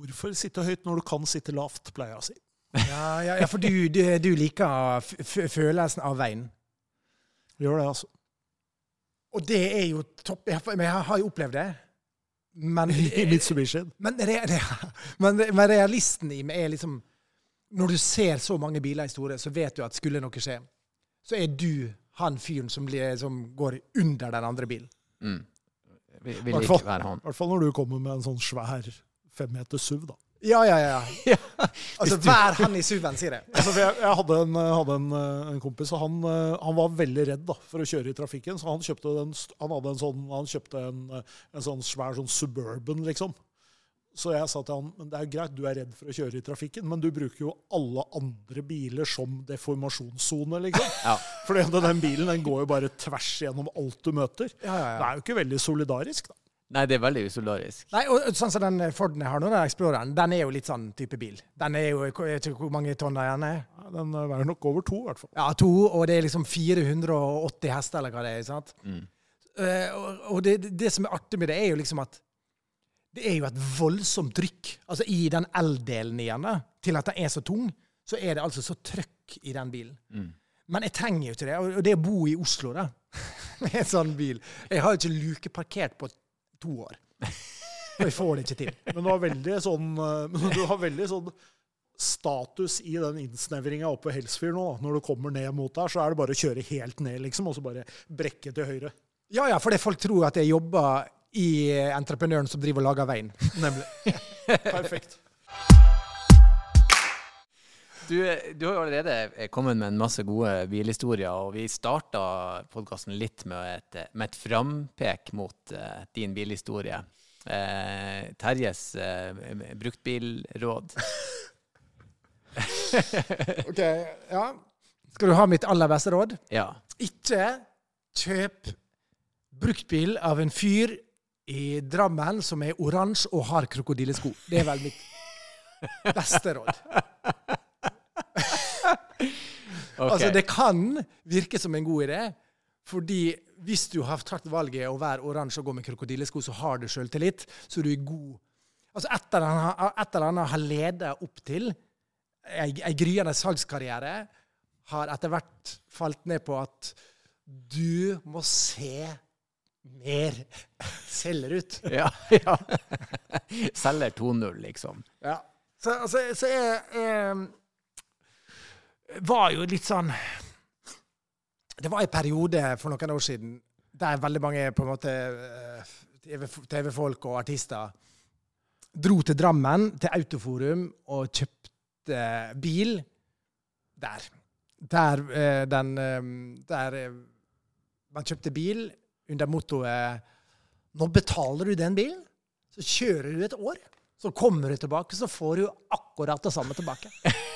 [SPEAKER 2] Hvorfor sitte høyt når du kan sitte lavt, pleier jeg å si.
[SPEAKER 5] Ja, ja, ja, for du, du, du liker f f følelsen av veien.
[SPEAKER 2] Gjør det, altså.
[SPEAKER 5] Og det er jo topp. Jeg, men jeg har jo opplevd det. Men, men, re, re, men, men realisten i meg er liksom Når du ser så mange biler i store, så vet du at skulle noe skje, så er du han fyren som, som går under den andre bilen.
[SPEAKER 1] Mm. Vil, vil ikke være han.
[SPEAKER 2] I hvert fall når du kommer med en sånn svær femmeter SUV, da.
[SPEAKER 5] Ja, ja, ja. Altså, vær han i SUV-en, sier jeg.
[SPEAKER 2] Altså, jeg, jeg hadde, en, hadde en, eh, en kompis, og han, eh, han var veldig redd da, for å kjøre i trafikken. Så han kjøpte, den, han hadde en sånn, han kjøpte en, eh, en sånn svær sånn Suburban, liksom. Så jeg sa til han men det er greit, du er redd for å kjøre i trafikken, men du bruker jo alle andre biler som deformasjonssone, liksom.
[SPEAKER 1] Ja.
[SPEAKER 2] At den bilen den går jo bare tvers gjennom alt du møter.
[SPEAKER 5] Ja, ja,
[SPEAKER 2] Det er jo ikke veldig solidarisk, da.
[SPEAKER 1] Nei, det er veldig usolarisk.
[SPEAKER 5] Nei, og Sånn som den Forden jeg har nå, den Exploreren, den er jo litt sånn type bil. Den er jo, Jeg vet ikke hvor mange tonn den er.
[SPEAKER 2] Ja, Den er veier nok over to, i hvert fall.
[SPEAKER 5] Ja, to, og det er liksom 480 hester, eller hva det er. sant?
[SPEAKER 1] Mm.
[SPEAKER 5] Uh, og og det, det som er artig med det, er jo liksom at det er jo et voldsomt trykk. Altså I den L-delen igjen, da, til at den er så tung, så er det altså så trøkk i den bilen.
[SPEAKER 1] Mm.
[SPEAKER 5] Men jeg trenger jo ikke det. Og det å bo i Oslo da, med en sånn bil Jeg har jo ikke lukeparkert på to år. Og jeg får det ikke til.
[SPEAKER 2] Men du har veldig sånn, eh, du har veldig sånn status i den innsnevringa oppe ved Helsfyr nå. Når du kommer ned mot der, så er det bare å kjøre helt ned, liksom, og så bare brekke til høyre.
[SPEAKER 5] Ja, ja, fordi folk tror at jeg jobber i entreprenøren som driver og lager veien.
[SPEAKER 2] Nemlig. Perfekt.
[SPEAKER 1] Du, du har jo allerede kommet med en masse gode bilhistorier, og vi starta podkasten litt med et, med et frampek mot uh, din bilhistorie. Uh, Terjes uh, bruktbilråd.
[SPEAKER 5] Ok, ja. Skal du ha mitt aller beste råd?
[SPEAKER 1] Ja.
[SPEAKER 5] Ikke kjøp bruktbil av en fyr i Drammen som er oransje og har krokodillesko. Det er vel mitt beste råd.
[SPEAKER 1] Ok.
[SPEAKER 5] Altså, det kan virke som en god idé, fordi hvis du har tatt valget å være oransje og gå med krokodillesko, så har du sjøltillit, så du er god. Altså, et eller annet, har ledet opp til ei, ei gryende salgskarriere, har etter hvert falt ned på at du må se mer selger ut.
[SPEAKER 1] ja, ja. Selger 2-0, liksom.
[SPEAKER 5] Ja. Så, altså, så jeg, jeg var jo litt sånn Det var en periode for noen år siden der veldig mange på en måte eh, TV-folk og artister dro til Drammen, til Autoforum, og kjøpte bil der. Der, eh, den, eh, der man kjøpte bil under mottoet 'Nå betaler du den bilen, så kjører du et år'. Så kommer du tilbake, så får du akkurat det samme tilbake.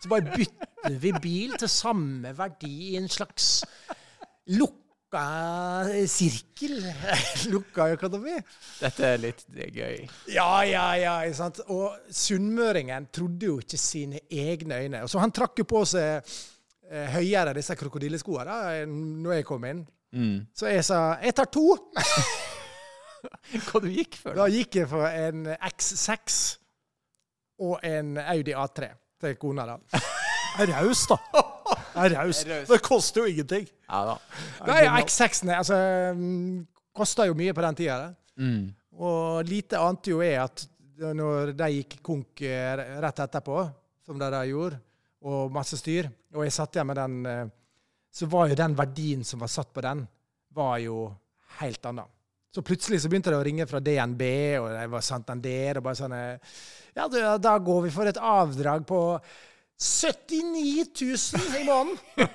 [SPEAKER 5] Så bare bytter vi bil til samme verdi i en slags lukka sirkel. lukka økonomi.
[SPEAKER 1] Dette er litt det er gøy.
[SPEAKER 5] Ja, ja, ja. ikke sant? Og sunnmøringen trodde jo ikke sine egne øyne. Og så han trakk jo på seg eh, høyere disse krokodilleskoene da når jeg kom inn.
[SPEAKER 1] Mm.
[SPEAKER 5] Så jeg sa jeg tar to.
[SPEAKER 1] Hva du gikk for?
[SPEAKER 5] Da gikk jeg for en X6 og en Audi A3 til kona, da.
[SPEAKER 2] Er raus, da. Er raus.
[SPEAKER 1] Er.
[SPEAKER 2] Det koster jo ingenting.
[SPEAKER 1] Ja da.
[SPEAKER 5] Nei, X6-en altså, mm, kosta jo mye på den tida.
[SPEAKER 1] Mm.
[SPEAKER 5] Og lite ante jo jeg at når de gikk konk eh, rett etterpå, som de da gjorde, og masse styr, og jeg satt igjen med den, eh, så var jo den verdien som var satt på den, var jo helt annen. Så plutselig så begynte det å ringe fra DNB, og det var Santander, og bare sånn Ja, da går vi for et avdrag på 79 000 i måneden!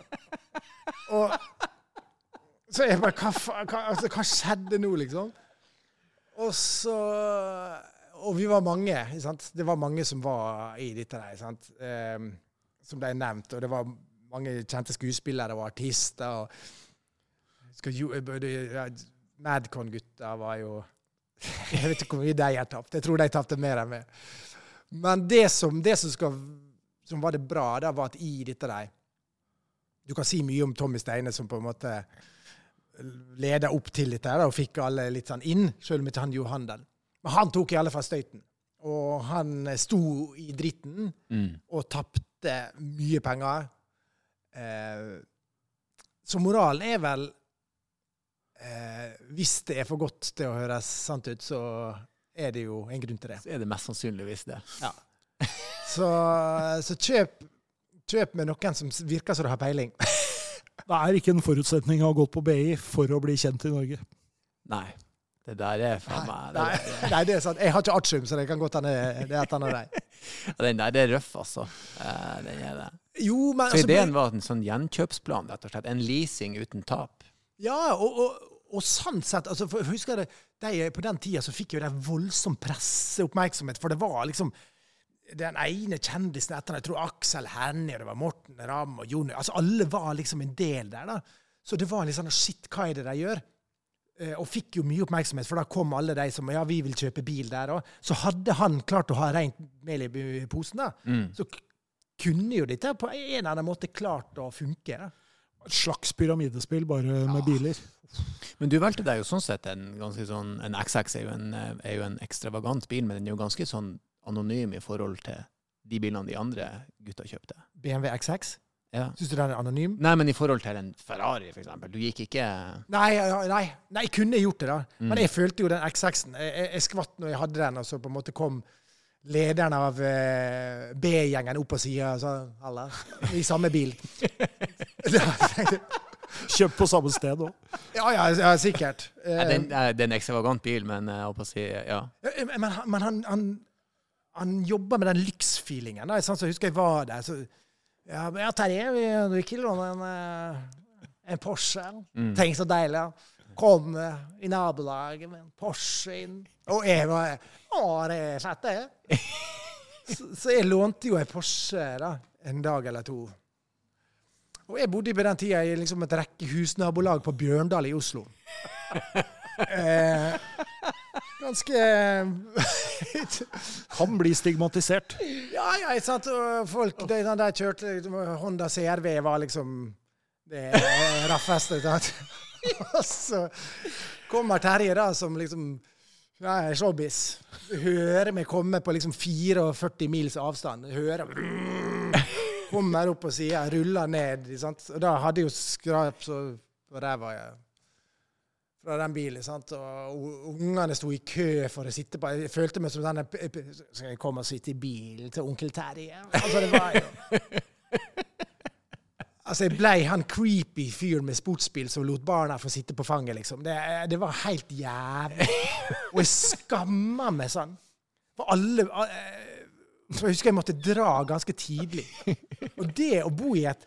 [SPEAKER 5] og så jeg bare Hva, hva, altså, hva skjedde nå, liksom? Og så Og vi var mange. Sant? Det var mange som var i dette der. Sant? Um, som ble nevnt. Og det var mange kjente skuespillere og artister. Og skal jo, både, ja, Madcon-gutta var jo Jeg vet ikke hvor mye de har tapt. Jeg tror de tapte mer enn meg. Men det som, det som, skal, som var det bra, da, var at i dette der Du kan si mye om Tommy Steine, som på en måte leda opp til dette og fikk alle litt sånn inn, selv om ikke han gjorde handel. Men han tok i alle fall støyten. Og han sto i dritten
[SPEAKER 1] Mm.
[SPEAKER 5] og tapte mye penger. Eh, så moralen er vel eh, Hvis det er for godt til å høres sant ut, så er det jo en grunn til det.
[SPEAKER 1] Så er det mest sannsynligvis det.
[SPEAKER 5] Så, så kjøp, kjøp med noen som virker som du har peiling.
[SPEAKER 2] Det er ikke en forutsetning å ha gått på BI for å bli kjent i Norge.
[SPEAKER 1] Nei. Det der er faen meg det
[SPEAKER 5] Nei,
[SPEAKER 1] der-
[SPEAKER 5] nei, det er sant. Jeg har ikke artium, så det kan godt hende det er et annet deg.
[SPEAKER 1] Den der det er røff, altså. Eh, Den er det.
[SPEAKER 5] Jo, men
[SPEAKER 1] Så
[SPEAKER 5] altså,
[SPEAKER 1] ideen var en sånn gjenkjøpsplan, rett og slett. En leasing uten tap.
[SPEAKER 5] Ja, og, og, og sånn sett altså, for, Husker du, de, På den tida så fikk jo de voldsom presseoppmerksomhet, for det var liksom den ene kjendisen etter Jeg tror Aksel Hennie, det var Morten Ramm og Jonny altså Alle var liksom en del der. da. Så det var litt sånn Shit, hva er det de gjør? Eh, Og fikk jo mye oppmerksomhet, for da kom alle de som ja, vi vil kjøpe bil der òg. Så hadde han klart å ha rent mel i posen, da,
[SPEAKER 1] Mm.
[SPEAKER 5] så kunne jo dette på en eller annen måte klart å funke. da.
[SPEAKER 2] Et slags pyramidespill, bare med biler.
[SPEAKER 1] Men du valgte deg jo sånn sett en ganske sånn En XX er jo en, er jo en ekstravagant bil, men den er jo ganske sånn anonym i forhold til de bilene de andre gutta kjøpte.
[SPEAKER 5] BMW XX.
[SPEAKER 1] Ja.
[SPEAKER 5] Syns du den er anonym?
[SPEAKER 1] Nei, men i forhold til en Ferrari, eksempel. Du gikk ikke
[SPEAKER 5] Nei, nei, nei, jeg kunne gjort det, da.
[SPEAKER 1] Mm.
[SPEAKER 5] Men jeg følte jo den X6-en. Jeg, jeg, jeg skvatt når jeg hadde den, og så på en måte kom lederen av eh, B-gjengen opp og sier sånn Halla, i samme bil.
[SPEAKER 2] Kjøpt på samme sted òg.
[SPEAKER 5] ja, ja, ja, sikkert.
[SPEAKER 1] Nei,
[SPEAKER 5] Eh,
[SPEAKER 1] Det er en ekstravagant bil, men jeg holdt på å si ja.
[SPEAKER 5] Ja, Men, han- men han, han, han jobber med den lyksfeelingen. Sånn, så jeg husker jeg var der. Så, ja, ja, Terje, vi du vil ikke låne en, eh, en Porsche?
[SPEAKER 1] Mm.
[SPEAKER 5] Tenk så deilig. Ja. Kom eh, i nabolaget med en Porsche inn. Og jeg var Det er fett, det. Så, så jeg lånte jo en Porsche da, en dag eller to. Og jeg bodde på den tida i liksom et rekke husnabolag på Bjørndal i Oslo. Eh, ganske
[SPEAKER 2] Kan bli stigmatisert.
[SPEAKER 5] Ja, ja, ikke sant. Og folk de, de, kjørte liksom, Honda CRV var liksom det raffeste. sant? Og så kommer Terje, da, som liksom er showbiz. Hører meg komme på liksom 44 mils avstand. Hører Kommer opp på sida, ruller ned. sant? Og da hadde jeg jo skrap så på ræva fra den bilen. sant? Og ungene sto i kø for å sitte på Jeg følte meg som p- Skal jeg komme og sitte i bilen til onkel Terje? Altså, det var jo Altså, jeg ble han creepy fyren med sportsbil som lot barna få sitte på fanget, liksom. Det, det var helt jævlig. Og jeg skamma meg sånn. For alle eh, Så jeg husker jeg måtte dra ganske tidlig. Og det å bo i et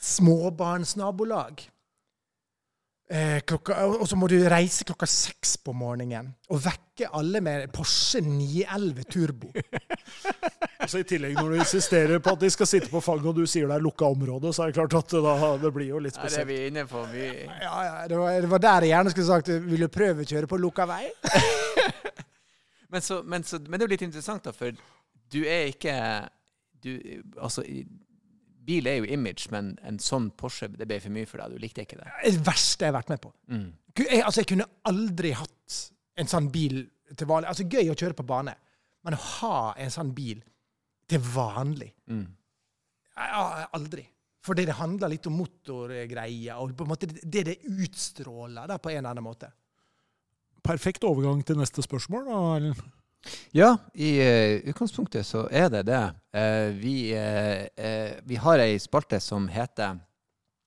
[SPEAKER 5] småbarnsnabolag eh, klokka, Og så må du reise klokka seks på morgenen og vekke alle med Porsche 911 Turbo.
[SPEAKER 2] Altså I tillegg, når du insisterer på at de skal sitte på fanget, og du sier det er lukka område, så er det klart at da, det blir jo litt
[SPEAKER 1] Ja, det er
[SPEAKER 2] spesielt.
[SPEAKER 1] vi inne på. Vi...
[SPEAKER 5] Ja, ja, det, var, det var der jeg gjerne skulle sagt Vil du prøve å kjøre på lukka vei?
[SPEAKER 1] Men, så, men, så, men det er jo litt interessant, da, for du er ikke du, Altså, bil er jo image, men en sånn Porsche det ble for mye for deg. Du likte ikke det.
[SPEAKER 5] Det verste jeg har vært med på.
[SPEAKER 1] Mm.
[SPEAKER 5] Jeg, altså, jeg kunne aldri hatt en sånn bil til vanlig. Altså, Gøy å kjøre på bane, men å ha en sånn bil til vanlig
[SPEAKER 1] Mm.
[SPEAKER 5] jeg, Aldri. Fordi det handler litt om motorgreier, og på en måte det det utstråler da, på en eller annen måte.
[SPEAKER 2] Perfekt overgang til neste spørsmål. da, Erlend.
[SPEAKER 1] Ja, i uh, utgangspunktet så er det det. Uh, vi, uh, vi har ei spalte som heter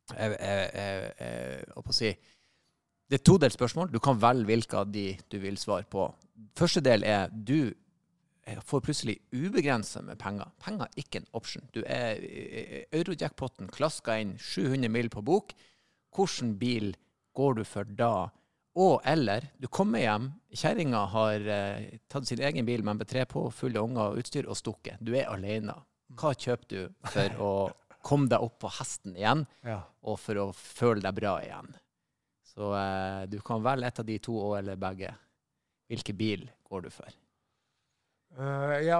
[SPEAKER 1] hva på å si Det er todelt spørsmål. Du kan velge hvilke av de du vil svare på. Første del er du får plutselig ubegrensa med penger. Penger er ikke en option. Du er Eurojackpoten klaska inn 700 mil på bok. Hvilken bil går du for da? Og eller du kommer hjem, kjerringa har eh, tatt sin egen bil med MP3 på, fulle unger og utstyr, og stukket. Du er alene. Hva kjøper du for å komme deg opp på hesten igjen, og for å føle deg bra igjen? Så eh, du kan velge et av de to, og eller begge. Hvilken bil går du for?
[SPEAKER 5] Uh, ja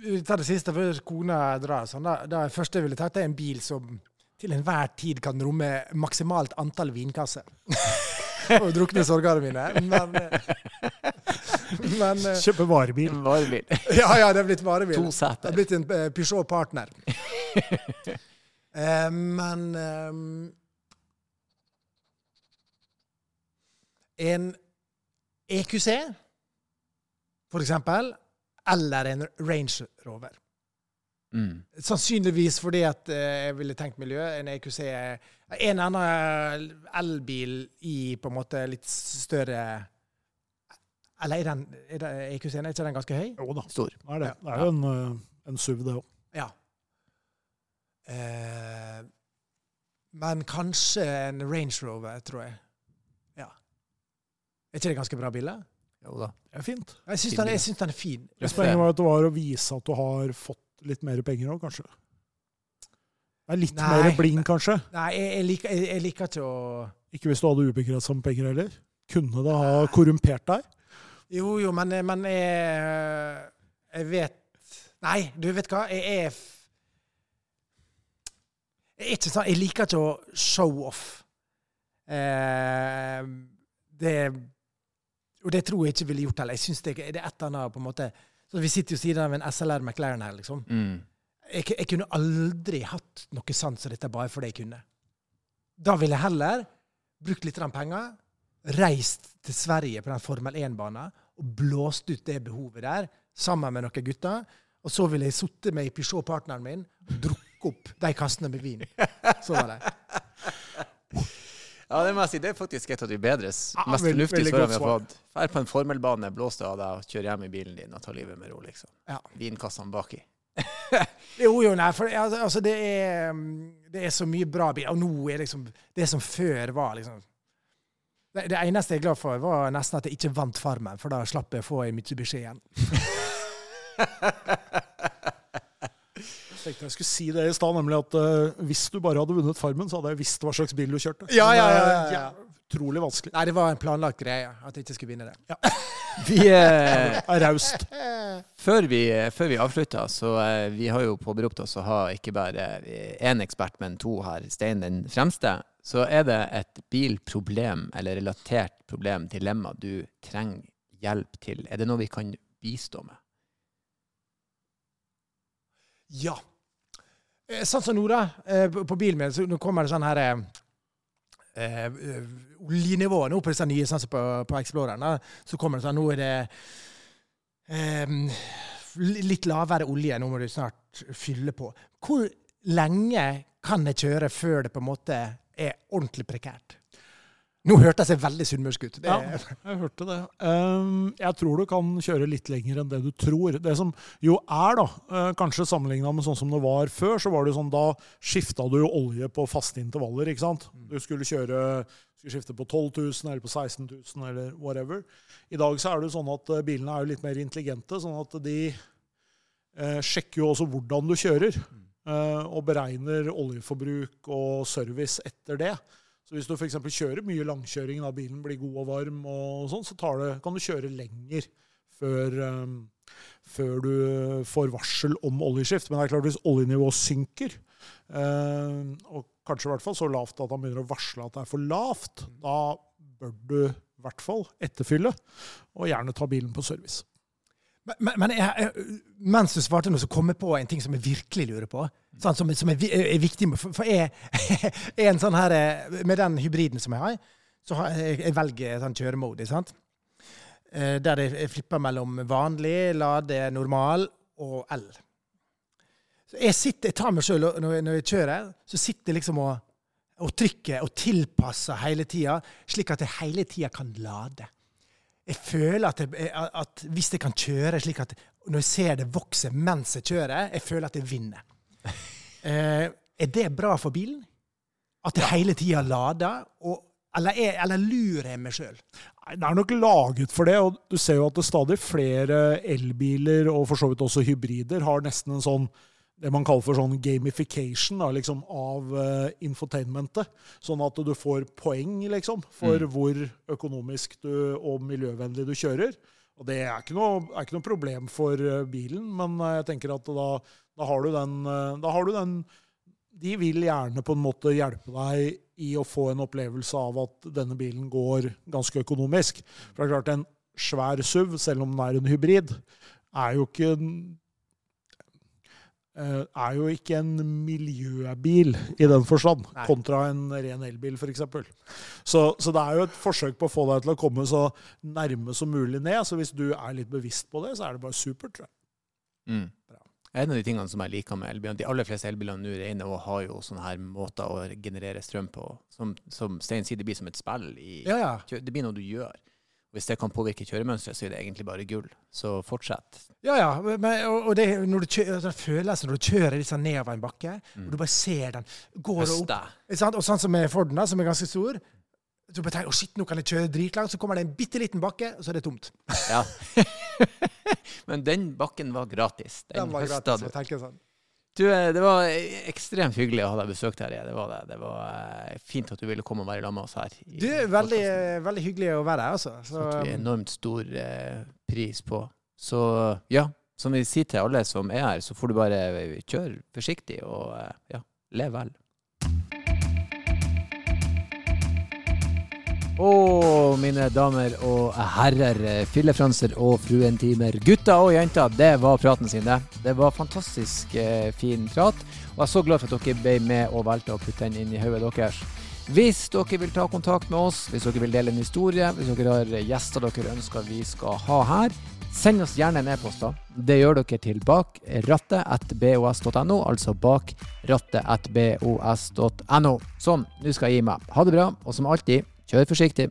[SPEAKER 5] Vi tar det siste før kona drar. Sånn. Da, da første jeg ville tatt, er en bil som til enhver tid kan romme maksimalt antall vinkasser. og drukne sorgene mine. Men, eh, men eh,
[SPEAKER 2] Kjøpe varebil.
[SPEAKER 1] Varebil.
[SPEAKER 5] Ja, ja, det er blitt varebil.
[SPEAKER 1] To
[SPEAKER 5] Det
[SPEAKER 1] seter.
[SPEAKER 5] er blitt en eh, Peugeot Partner. Eh, men ehm, En EQC, for eksempel, eller en Range Rover.
[SPEAKER 1] Mm.
[SPEAKER 5] Sannsynligvis fordi at eh, jeg ville tenkt miljø. En EQC er en annen elbil i på en måte litt større Eller er den er det, EQC-en er ikke den ganske høy?
[SPEAKER 2] Jo da,
[SPEAKER 1] Stor.
[SPEAKER 2] det er det. Det er jo en, eh, en SUV, det òg.
[SPEAKER 5] Ja. Eh, men kanskje en Range Rover, tror jeg. Ja. Er ikke det ganske bra bilde?
[SPEAKER 1] Jo da.
[SPEAKER 2] Det er fint.
[SPEAKER 5] Jeg syns den, synes den er fin.
[SPEAKER 2] Spennende var at det var å vise at du har fått litt mer penger òg, kanskje. Det er litt
[SPEAKER 5] Nei.
[SPEAKER 2] mer bling, kanskje.
[SPEAKER 5] Nei, jeg, jeg, liker, jeg, jeg liker ikke å
[SPEAKER 2] Ikke hvis du hadde ubegrensa med penger heller. Kunne det ha korrumpert deg?
[SPEAKER 5] Jo, jo, men, men jeg, jeg vet Nei, du vet hva? Jeg er Jeg ikke sånn Jeg liker ikke å show off. Eh, det Og det tror jeg ikke ville gjort heller. Jeg synes det, det er et eller annet på en måte så Vi sitter jo siden av en SLR McLaren her, liksom.
[SPEAKER 1] Mm.
[SPEAKER 5] Jeg, jeg kunne aldri hatt noe sånt som dette bare fordi jeg kunne. Da ville jeg heller brukt litt penger, reist til Sverige på den Formel 1-banen og blåst ut det behovet der sammen med noen gutter. Og så ville jeg sittet med Peugeot-partneren min og drukket opp de kassene med vin. Så var det.
[SPEAKER 1] Ja, det må jeg si. Det er faktisk et av de bedre,
[SPEAKER 2] Ja,
[SPEAKER 1] mest
[SPEAKER 2] veldig-
[SPEAKER 1] fornuftige svarene vi har fått. Drar på en formelbane, blås det av deg, og kjør hjem i bilen din og ta livet med ro, liksom.
[SPEAKER 5] Ja.
[SPEAKER 1] Vinkassene baki.
[SPEAKER 5] Jo, jo, nei, for altså, altså, det, er, mm, det er så mye bra bil. Og nå er liksom det som før var liksom det, det eneste jeg er glad for, var nesten at jeg ikke vant Farmen, for da slapp jeg å få ei Mitsubishi igjen.
[SPEAKER 2] Jeg tenkte jeg skulle si det i stad, nemlig at uh, hvis du bare hadde vunnet Farmen, så hadde jeg visst hva slags bil du kjørte.
[SPEAKER 5] Ja, ja, ja, ja, ja.
[SPEAKER 2] Utrolig vanskelig.
[SPEAKER 5] Nei, det var en planlagt greie at jeg ikke skulle vinne det.
[SPEAKER 1] Vi, eh,
[SPEAKER 2] er raust.
[SPEAKER 1] før, vi, før vi avslutter, så eh, vi har jo påberopt oss å ha ikke bare én ekspert, men to her, Stein den fremste. Så er det et bilproblem eller relatert problem, dilemma, du trenger hjelp til. Er det noe vi kan bistå med?
[SPEAKER 5] Ja. Eh, Sånn som nå, da. eh, På bilen min så nå kommer det sånn her eh, Oljenivået Oljenivå nå på disse nye, sånn som på, på Exploreren. Så kommer det sånn Nå er det eh, litt lavere olje. Nå må du snart fylle på. Hvor lenge kan jeg kjøre før det på en måte er ordentlig prekært? Nå hørtes jeg veldig sunnmørsk ut. Det,
[SPEAKER 2] Ja, jeg hørte det. Um, jeg tror du kan kjøre litt lenger enn det du tror. Det som jo er, da, uh, kanskje sammenligna med sånn som det var før, så var det jo sånn da skifta du jo olje på faste intervaller, ikke sant. Du skulle kjøre skulle skifte på 12 000 eller på 16 000 eller whatever. I dag så er det jo sånn at uh, bilene er jo litt mer intelligente, sånn at de uh, sjekker jo også hvordan du kjører. uh, og beregner oljeforbruk og service etter det. Så hvis du f.eks. kjører mye langkjøring, da bilen blir god og varm, og sånn, så tar det, kan du kjøre lenger før, um, før du får varsel om oljeskift. Men det er klart hvis oljenivået synker, um, og kanskje i hvert fall så lavt at han begynner å varsle at det er for lavt, da bør du i hvert fall etterfylle, og gjerne ta bilen på service.
[SPEAKER 5] Men, men- jeg, mens du svarte nå, så kom jeg på en ting som jeg virkelig lurer på. Sånn, som, som er, er viktig. For, jeg er en sånn her eh, Med den hybriden som jeg har, så har jeg, jeg velger sånn kjøremode. sant? Eh, Der jeg, flipper mellom vanlig, lade, normal og L. Så jeg, sitter, jeg tar meg sjøl når, når jeg kjører, så sitter jeg liksom og, og trykker og tilpasser hele tida, slik at jeg hele tida kan lade jeg føler at, jeg, at hvis jeg kan kjøre slik at når jeg ser det vokse mens jeg kjører, jeg føler at jeg vinner. Eh, er det bra for bilen? At jeg hele tida lader? Og, eller, er, eller lurer jeg meg sjøl?
[SPEAKER 2] Det er nok laget for det, og du ser jo at det stadig flere elbiler, og for så vidt også hybrider, har nesten en sånn det man kaller for sånn gamification da, liksom, av uh, infotainmentet. Sånn at du får poeng liksom, for hvor økonomisk du, og miljøvennlig du kjører. Og det er ikke noe, er ikke noe problem for uh, bilen, men uh, jeg tenker at da, da har du den, da har du den de vil gjerne på en måte hjelpe deg i å få en opplevelse av at denne bilen går ganske økonomisk. For det er klart, en svær SUV, selv om den er en hybrid, er jo ikke er jo ikke en miljøbil i den forstand,
[SPEAKER 5] Nei.
[SPEAKER 2] kontra en ren elbil f.eks. Så, så det er jo et forsøk på å få deg til å komme så nærme som mulig ned. Så hvis du er litt bevisst på det, så er det bare supert. tror jeg.
[SPEAKER 1] Mm. En av de tingene som jeg liker med elbilene, de aller fleste elbilene nå regner og har jo sånne her måter å generere strøm på. Som, som Stein sier, det blir som et spill. I,
[SPEAKER 5] Ja, ja.
[SPEAKER 1] Det blir noe du gjør. Hvis det kan påvirke kjøremønsteret, så er det egentlig bare gull. Så fortsett.
[SPEAKER 5] Ja, ja. Men, og, og det, når du kjører, den følelsen når du kjører sånn nedover en bakke, og du bare ser den går
[SPEAKER 1] Høste.
[SPEAKER 5] opp? Og sånn som med Forden, da, som er ganske stor. Så du bare tenker, å shit, nå kan jeg kjøre dritlangt, så kommer det en bitte liten bakke, og så er det tomt.
[SPEAKER 1] Ja. Men den bakken var gratis. Den,
[SPEAKER 5] Den var
[SPEAKER 1] høsta
[SPEAKER 5] gratis,
[SPEAKER 1] du.
[SPEAKER 5] sånn.
[SPEAKER 1] Du, eh, det var ekstremt hyggelig å ha deg besøkt her. Det var det. Det var eh, fint at du ville komme og være sammen med oss her.
[SPEAKER 5] Du, veldig, veldig hyggelig å være her, altså. Så,
[SPEAKER 1] vi enormt stor eh, pris på. Så ja, som vi sier til alle som er her, så får du bare kjøre forsiktig og eh, ja, lev vel. Og mine damer og herrer, fillefranser og fruentimer, gutter og jenter, det var praten sin, det. Det var fantastisk eh, fin prat. Og jeg er så glad for at dere ble med og valgte å putte den inn i hodet deres. Hvis dere vil ta kontakt med oss, hvis dere vil dele en historie, hvis dere har gjester dere ønsker vi skal ha her, send oss gjerne en e-post. da. Det gjør dere til bakrattet.bos.no, altså bakrattet.bos.no. Sånn, nå skal jeg gi meg. Ha det bra, og som alltid, kjør forsiktig.